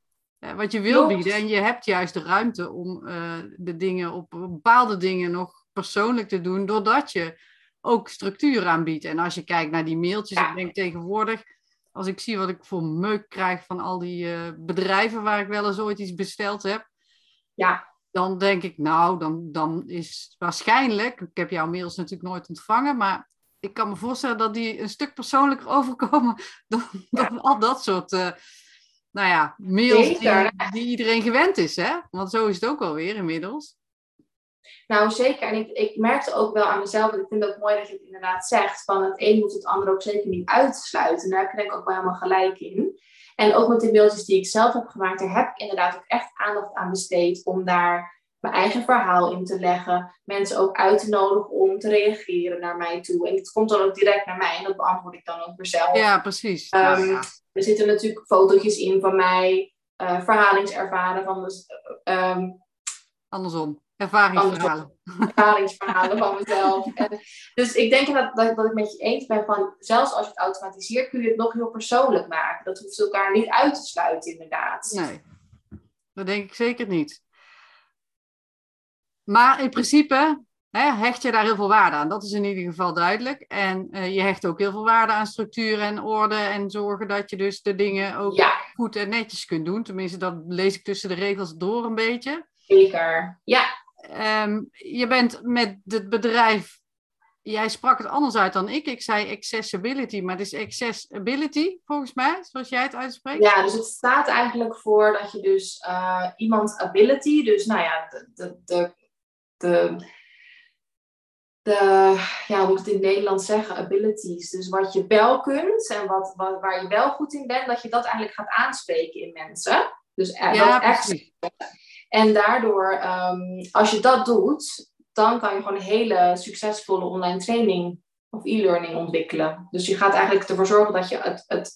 wat je wil Klopt. bieden. En je hebt juist de ruimte om uh, de dingen op bepaalde dingen nog persoonlijk te doen, doordat je ook structuur aanbiedt. En als je kijkt naar die mailtjes, ja. ik denk tegenwoordig, als ik zie wat ik voor meuk krijg van al die uh, bedrijven waar ik wel eens ooit iets besteld heb. Ja. Dan denk ik, nou, dan, dan is waarschijnlijk, ik heb jouw mails natuurlijk nooit ontvangen, maar ik kan me voorstellen dat die een stuk persoonlijker overkomen dan, ja. dan al dat soort uh, nou ja, mails die, die, iedereen gewend is, hè? Want zo is het ook alweer inmiddels. Nou, zeker. En ik, ik merkte ook wel aan mezelf, en ik vind het ook mooi dat je het inderdaad zegt, van het een moet het ander ook zeker niet uitsluiten. Daar heb ik ook wel helemaal gelijk in. En ook met de mailtjes die ik zelf heb gemaakt, daar heb ik inderdaad ook echt aandacht aan besteed om daar mijn eigen verhaal in te leggen. Mensen ook uit te nodigen om te reageren naar mij toe. En het komt dan ook direct naar mij en dat beantwoord ik dan ook weer zelf. Ja, precies. Um, ja, ja. Er zitten natuurlijk fotootjes in van mij, uh, verhalingservaren van de, um, Andersom. Ervaringsverhalen. Ervaringsverhalen van mezelf. En, dus ik denk dat, dat, dat ik met je eens ben van, zelfs als je het automatiseert, kun je het nog heel persoonlijk maken. Dat hoeft elkaar niet uit te sluiten, inderdaad. Nee, dat denk ik zeker niet. Maar in principe hè, hecht je daar heel veel waarde aan. Dat is in ieder geval duidelijk. En uh, je hecht ook heel veel waarde aan structuur en orde en zorgen dat je dus de dingen ook ja. goed en netjes kunt doen. Tenminste, dat lees ik tussen de regels door een beetje. Zeker, ja. Um, je bent met het bedrijf, jij sprak het anders uit dan ik. Ik zei accessibility, maar het is accessibility volgens mij, zoals jij het uitspreekt. Ja, dus het staat eigenlijk voor dat je dus uh, iemands ability, dus nou ja, de, de, de, de, de ja, hoe moet ik het in Nederland zeggen, abilities. Dus wat je wel kunt en wat, wat, waar je wel goed in bent, dat je dat eigenlijk gaat aanspreken in mensen. Dus uh, ja, dat echt. En daardoor, um, als je dat doet, dan kan je gewoon een hele succesvolle online training of e-learning ontwikkelen. Dus je gaat eigenlijk ervoor zorgen dat je het, het,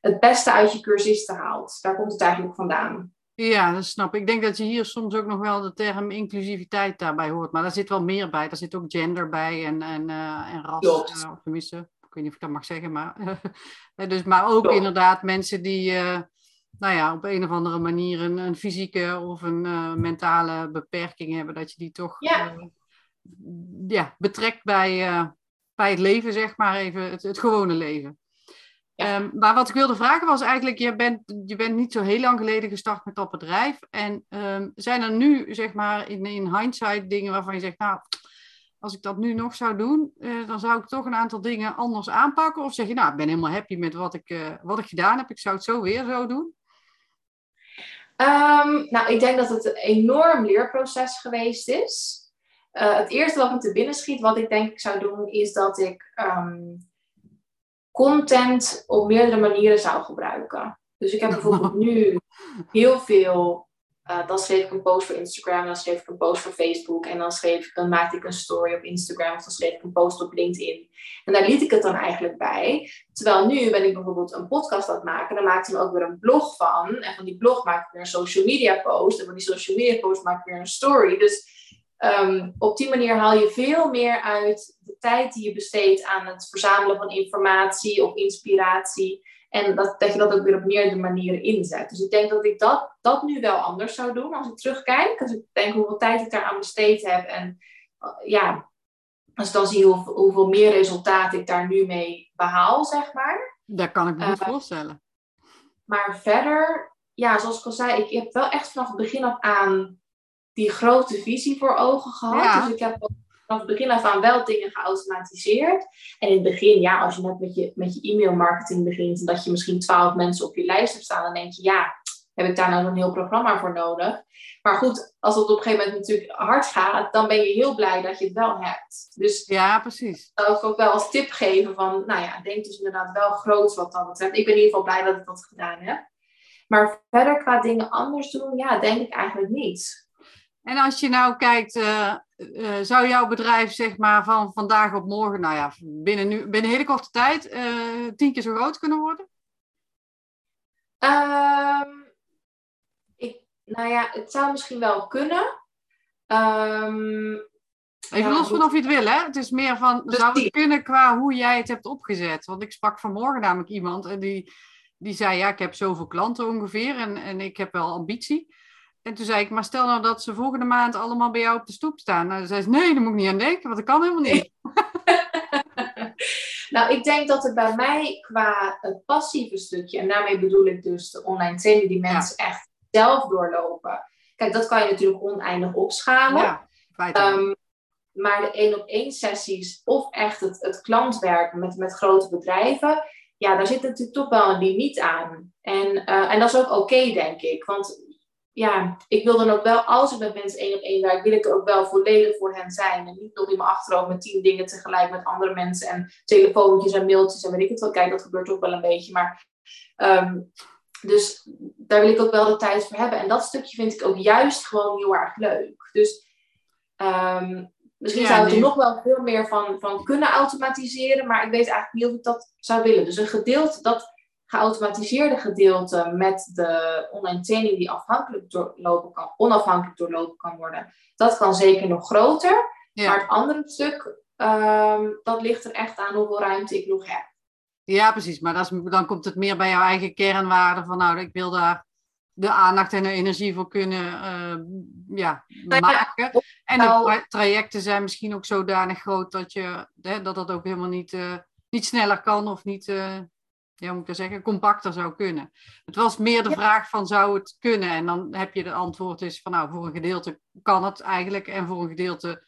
het beste uit je cursisten haalt. Daar komt het eigenlijk vandaan. Ja, dat snap ik. Ik denk dat je hier soms ook nog wel de term inclusiviteit daarbij hoort. Maar daar zit wel meer bij. Daar zit ook gender bij en, en, uh, en ras. Uh, tenminste, ik weet niet of ik dat mag zeggen. Maar, dus, maar ook Klopt. inderdaad mensen die... Uh, nou ja, op een of andere manier een, een fysieke of een mentale beperking hebben, dat je die toch ja. Ja, betrekt bij, bij het leven, zeg maar even, het, het gewone leven. Ja. Um, maar wat ik wilde vragen was eigenlijk, je bent, je bent niet zo heel lang geleden gestart met dat bedrijf. En um, zijn er nu, zeg maar, in, in hindsight dingen waarvan je zegt, nou, als ik dat nu nog zou doen, uh, dan zou ik toch een aantal dingen anders aanpakken? Of zeg je, nou, ik ben helemaal happy met wat ik, uh, wat ik gedaan heb, ik zou het zo weer zo doen? Um, nou, ik denk dat het een enorm leerproces geweest is. eh, het eerste wat me te binnen schiet, wat ik denk ik zou doen, is dat ik ehm, content op meerdere manieren zou gebruiken. Dus ik heb bijvoorbeeld nu heel veel. Uh, dan schreef ik een post voor Instagram, dan schreef ik een post voor Facebook en dan, schreef, dan maakte ik een story op Instagram of dan schreef ik een post op LinkedIn. En daar liet ik het dan eigenlijk bij. Terwijl nu ben ik bijvoorbeeld een podcast aan het maken, dan maak ik er ook weer een blog van. En van die blog maak ik weer een social media post. En van die social media post maak ik weer een story. Dus Ehm, op die manier haal je veel meer uit tijd die je besteedt aan het verzamelen van informatie of inspiratie. En dat, dat je dat ook weer op meerdere manieren inzet. Dus ik denk dat ik dat, dat nu wel anders zou doen als ik terugkijk. Als ik denk hoeveel tijd ik daar aan besteed heb. En uh, ja, als ik dan zie hoeveel, hoeveel meer resultaat ik daar nu mee behaal, zeg maar. Daar kan ik me goed uh, voorstellen. Maar verder, ja, zoals ik al zei, ik heb wel echt vanaf het begin af aan die grote visie voor ogen gehad. Dus ik heb vanaf het begin af aan wel dingen geautomatiseerd. En in het begin, ja, als je net met je, met je e-mailmarketing begint en dat je misschien twaalf mensen op je lijst hebt staan, dan denk je, ja, heb ik daar nou een heel programma voor nodig? Maar goed, als het op een gegeven moment natuurlijk hard gaat, dan ben je heel blij dat je het wel hebt. Dus ja, precies. Dat zou ik ook wel als tip geven van, nou ja, denk dus inderdaad wel groot wat dat betreft. Ik ben in ieder geval blij dat ik dat gedaan heb. Maar verder qua dingen anders doen, ja, denk ik eigenlijk niet. En als je nou kijkt, uh, uh, zou jouw bedrijf zeg maar van vandaag op morgen, nou ja, binnen, nu, binnen een hele korte tijd, uh, tien keer zo groot kunnen worden? Um, ik, nou ja, het zou misschien wel kunnen. Um, Even ja, los van of je het wil, hè? Het is meer van, dus zou het kunnen qua hoe jij het hebt opgezet? Want ik sprak vanmorgen namelijk iemand en die, die zei, ja, ik heb zoveel klanten ongeveer en, en ik heb wel ambitie. En toen zei ik, maar stel nou dat ze volgende maand allemaal bij jou op de stoep staan. Nou, zei ze, nee, daar moet ik niet aan denken, want dat kan helemaal niet. nou, ik denk dat het bij mij qua het passieve stukje, en daarmee bedoel ik dus de online training die mensen ja. echt zelf doorlopen. Kijk, dat kan je natuurlijk oneindig opschalen. Ja, um, maar de één op één sessies of echt het, het klantwerk met, met grote bedrijven, ja, daar zit natuurlijk toch wel een limiet aan. En, uh, en dat is ook oké, okay, denk ik. Want ja, ik wil dan ook wel, als ik met mensen één op één werk, wil ik er ook wel volledig voor hen zijn. En niet nog in mijn achterhoofd met tien dingen tegelijk met andere mensen en telefoontjes en mailtjes en weet ik het wel. Kijk, dat gebeurt ook wel een beetje. Maar, um, dus daar wil ik ook wel de tijd voor hebben. En dat stukje vind ik ook juist gewoon heel erg leuk. Dus um, misschien ja, zou ik nee. er nog wel veel meer van, van kunnen automatiseren. Maar ik weet eigenlijk niet of ik dat zou willen. Dus een gedeelte dat geautomatiseerde gedeelte met de online training die afhankelijk doorlopen kan, onafhankelijk doorlopen kan worden, dat kan zeker nog groter. Ja. Maar het andere stuk, um, dat ligt er echt aan hoeveel ruimte ik nog heb. Ja, precies. Maar dat is, dan komt het meer bij jouw eigen kernwaarde van nou, ik wil daar de aandacht en de energie voor kunnen uh, ja, maken. En de nou- trajecten zijn misschien ook zodanig groot dat, je, hè, dat dat ook helemaal niet, uh, niet sneller kan of niet, uh, ja, moet ik dat zeggen, compacter zou kunnen. Het was meer de ja. vraag van zou het kunnen? En dan heb je de antwoord is van nou, voor een gedeelte kan het eigenlijk en voor een gedeelte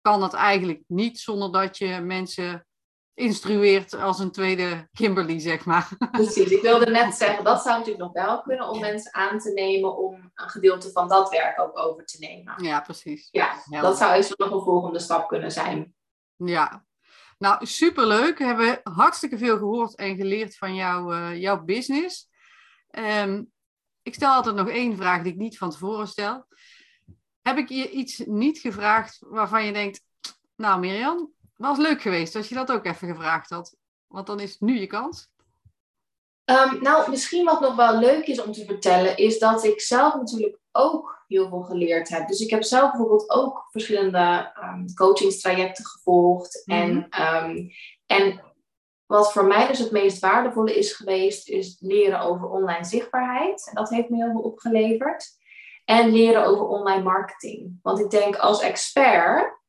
kan het eigenlijk niet zonder dat je mensen instrueert als een tweede Kimberly, zeg maar. Precies, ik wilde net zeggen, dat zou natuurlijk nog wel kunnen om mensen aan te nemen om een gedeelte van dat werk ook over te nemen. Ja, precies. Ja, Helder. dat zou eens nog een volgende stap kunnen zijn. Ja, nou, superleuk. We hebben hartstikke veel gehoord en geleerd van jou, uh, jouw business. Um, ik stel altijd nog één vraag die ik niet van tevoren stel. Heb ik je iets niet gevraagd waarvan je denkt, nou Mirjam, was leuk geweest als je dat ook even gevraagd had. Want dan is nu je kans. Um, nou, misschien wat nog wel leuk is om te vertellen, is dat ik zelf natuurlijk ook heel veel geleerd heb. Dus ik heb zelf bijvoorbeeld ook verschillende um, coachingstrajecten gevolgd. Mm -hmm. en, um, en wat voor mij dus het meest waardevolle is geweest, is leren over online zichtbaarheid. En dat heeft me heel veel opgeleverd. En leren over online marketing. Want ik denk als expert,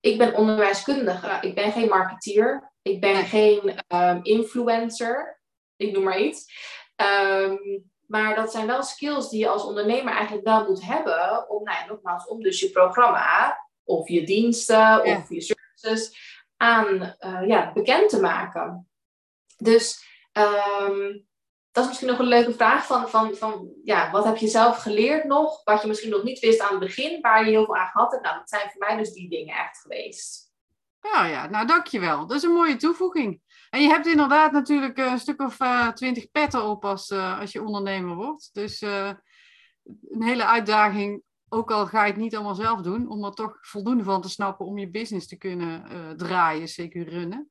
ik ben onderwijskundige, ik ben geen marketeer, ik ben geen um, influencer, ik noem maar iets. Um, maar dat zijn wel skills die je als ondernemer eigenlijk wel moet hebben om, nou ja, nogmaals, om dus je programma of je diensten ja. of je services aan uh, ja, bekend te maken. Dus um, dat is misschien nog een leuke vraag van, van, van ja, wat heb je zelf geleerd nog, wat je misschien nog niet wist aan het begin, waar je heel veel aan gehad hebt. Nou, dat zijn voor mij dus die dingen echt geweest. Ja, ja, nou dankjewel. Dat is een mooie toevoeging. En je hebt inderdaad natuurlijk een stuk of eh, twintig petten op als, uh, als je ondernemer wordt. Dus een hele uitdaging, ook al ga je het niet allemaal zelf doen, om er toch voldoende van te snappen om je business te kunnen draaien, zeker runnen.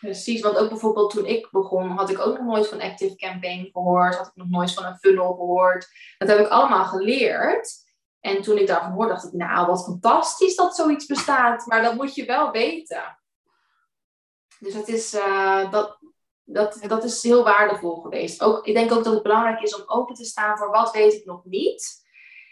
Precies, want ook bijvoorbeeld toen ik begon, had ik ook nog nooit van Active Campaign gehoord, had ik nog nooit van een funnel gehoord. Dat heb ik allemaal geleerd. En toen ik daarvan hoorde, dacht ik, nou, wat fantastisch dat zoiets bestaat. Maar dat moet je wel weten. Dus het is, uh, dat, dat, dat is heel waardevol geweest. Ook, ik denk ook dat het belangrijk is om open te staan voor wat weet ik nog niet.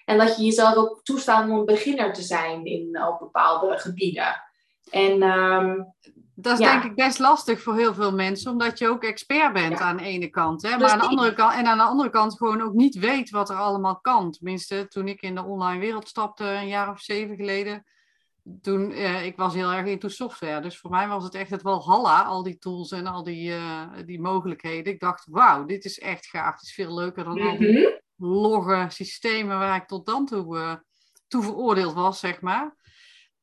En dat je jezelf ook toestaat om een beginner te zijn in, op bepaalde gebieden. En um, dat is denk ik best lastig voor heel veel mensen, omdat je ook expert bent aan de ene kant. Hè? Maar aan de andere kant, en aan de andere kant gewoon ook niet weet wat er allemaal kan. Tenminste, toen ik in de online wereld stapte, een jaar of zeven geleden, toen, eh, ik was heel erg into software. Dus voor mij was het echt het walhalla, al die tools en al die, uh, die mogelijkheden. Ik dacht, wauw, dit is echt gaaf. Het is veel leuker dan al die mhm. logge systemen waar ik tot dan toe, uh, toe veroordeeld was, zeg maar.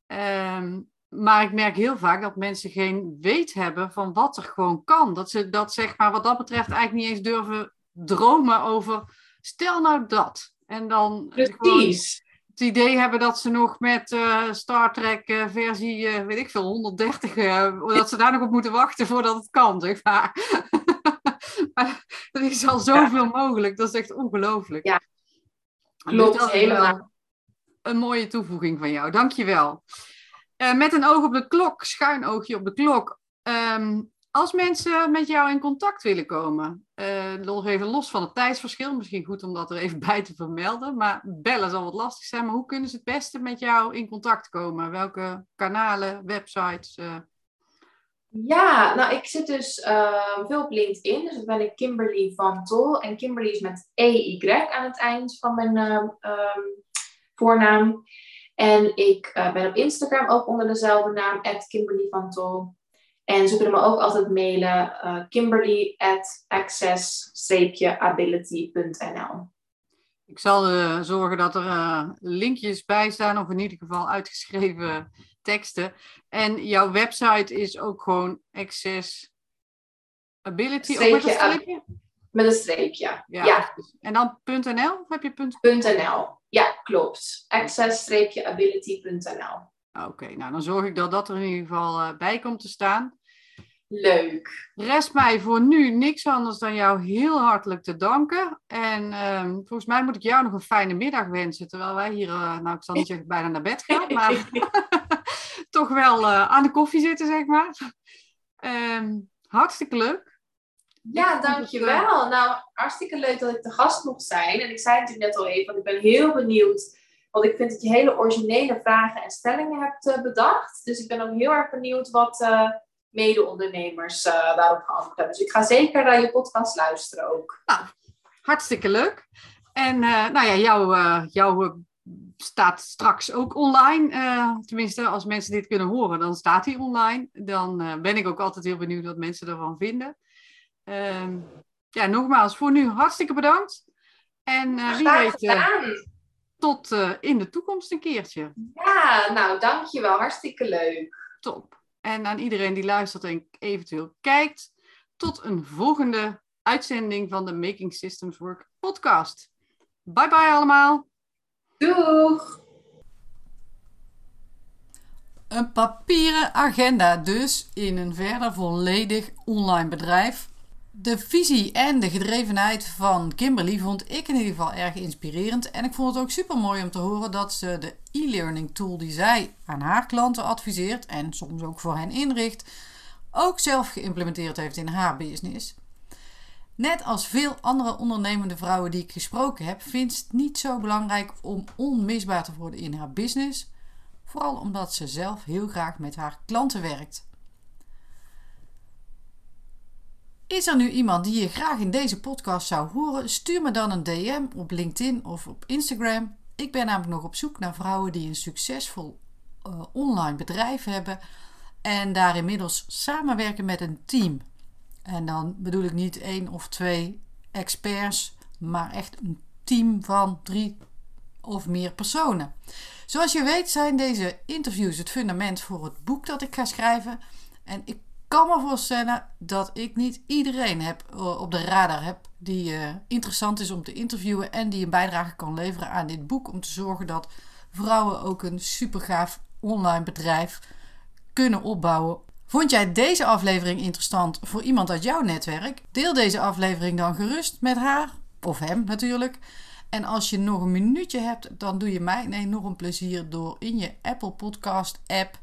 Um, maar ik merk heel vaak dat mensen geen weet hebben van wat er gewoon kan. Dat ze dat zeg maar wat dat betreft eigenlijk niet eens durven dromen over. Stel nou dat. En dan Precies. Het idee hebben dat ze nog met uh, Star Trek uh, versie, uh, weet ik veel, 130, dat ze daar nog op moeten wachten voordat het kan, zeg maar. er is al zoveel ja. mogelijk, dat is echt ongelooflijk. Ja, klopt, helemaal. Een mooie toevoeging van jou, dankjewel. Uh, met een oog op de klok, schuin oogje op de klok. Um, als mensen met jou in contact willen komen, uh, nog even los van het tijdsverschil, misschien goed om dat er even bij te vermelden, maar bellen zal wat lastig zijn. Maar hoe kunnen ze het beste met jou in contact komen? Welke kanalen, websites? Uh... Ja, nou ik zit dus uh, veel op LinkedIn, dus dat ben ik Kimberly van Tol. En Kimberly is met EY aan het eind van mijn um, voornaam. En ik uh, ben op Instagram ook onder dezelfde naam, Kimberly van Tol. En ze kunnen me ook altijd mailen, uh, kimberly at access-ability.nl. Ik zal uh, zorgen dat er linkjes bij staan, of in ieder geval uitgeschreven teksten. En jouw website is ook gewoon Access Ability. Streepje, met een streepje? Met een streepje, ja. ja. En dan .nl? Of heb je .nl? Ja, klopt. access-ability.nl. Oké, nou dan zorg ik dat dat er in ieder geval uh, bij komt te staan. Leuk. Rest mij voor nu niks anders dan jou heel hartelijk te danken. En um, volgens mij moet ik jou nog een fijne middag wensen. Terwijl wij hier, uh, nou ik zal niet zeggen bijna naar bed gaan, maar toch wel uh, aan de koffie zitten, zeg maar. Um, hartstikke leuk. Ja, dankjewel. Nou, hartstikke leuk dat ik de gast mocht zijn. En ik zei het natuurlijk net al even, want ik ben heel benieuwd. Want ik vind dat je hele originele vragen en stellingen hebt uh, bedacht. Dus ik ben ook heel erg benieuwd wat mede-ondernemers uh, daarop geantwoord hebben. Dus ik ga zeker naar je podcast luisteren ook. Nou, hartstikke leuk. En nou ja, jouw, jouw staat straks ook online. tenminste, als mensen dit kunnen horen, dan staat hij online. Dan ben ik ook altijd heel benieuwd wat mensen ervan vinden. Um, ja, nogmaals, voor nu hartstikke bedankt. En wie weet, tot uh, in de toekomst een keertje. Ja, nou, dankjewel. Hartstikke leuk. Top. En aan iedereen die luistert en eventueel kijkt, tot een volgende uitzending van de Making Systems Work podcast. Bye bye allemaal. Doeg! Een papieren agenda dus in een verder volledig online bedrijf de visie en de gedrevenheid van Kimberly vond ik in ieder geval erg inspirerend. En ik vond het ook super mooi om te horen dat ze de e-learning tool die zij aan haar klanten adviseert en soms ook voor hen inricht, ook zelf geïmplementeerd heeft in haar business. Net als veel andere ondernemende vrouwen die ik gesproken heb, vindt ze het niet zo belangrijk om onmisbaar te worden in haar business. Vooral omdat ze zelf heel graag met haar klanten werkt. Is er nu iemand die je graag in deze podcast zou horen? Stuur me dan een DM op LinkedIn of op Instagram. Ik ben namelijk nog op zoek naar vrouwen die een succesvol uh, online bedrijf hebben en daar inmiddels samenwerken met een team. En dan bedoel ik niet één of twee experts, maar echt een team van drie of meer personen. Zoals je weet zijn deze interviews het fundament voor het boek dat ik ga schrijven. En ik kan me voorstellen dat ik niet iedereen heb, eh, op de radar heb die uh, interessant is om te interviewen en die een bijdrage kan leveren aan dit boek om te zorgen dat vrouwen ook een supergaaf online bedrijf kunnen opbouwen. Vond jij deze aflevering interessant voor iemand uit jouw netwerk? Deel deze aflevering dan gerust met haar of hem natuurlijk. En als je nog een minuutje hebt, dan doe je mij een enorm plezier door in je Apple Podcast app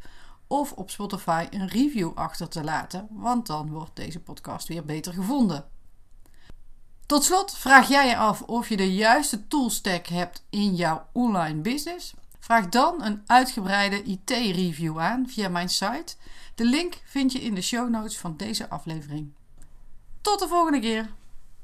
of op Spotify een review achter te laten, want dan wordt deze podcast weer beter gevonden. Tot slot vraag jij je af of je de juiste toolstack hebt in jouw online business. Vraag dan een uitgebreide IT-review aan via mijn site. De link vind je in de show notes van deze aflevering. Tot de volgende keer!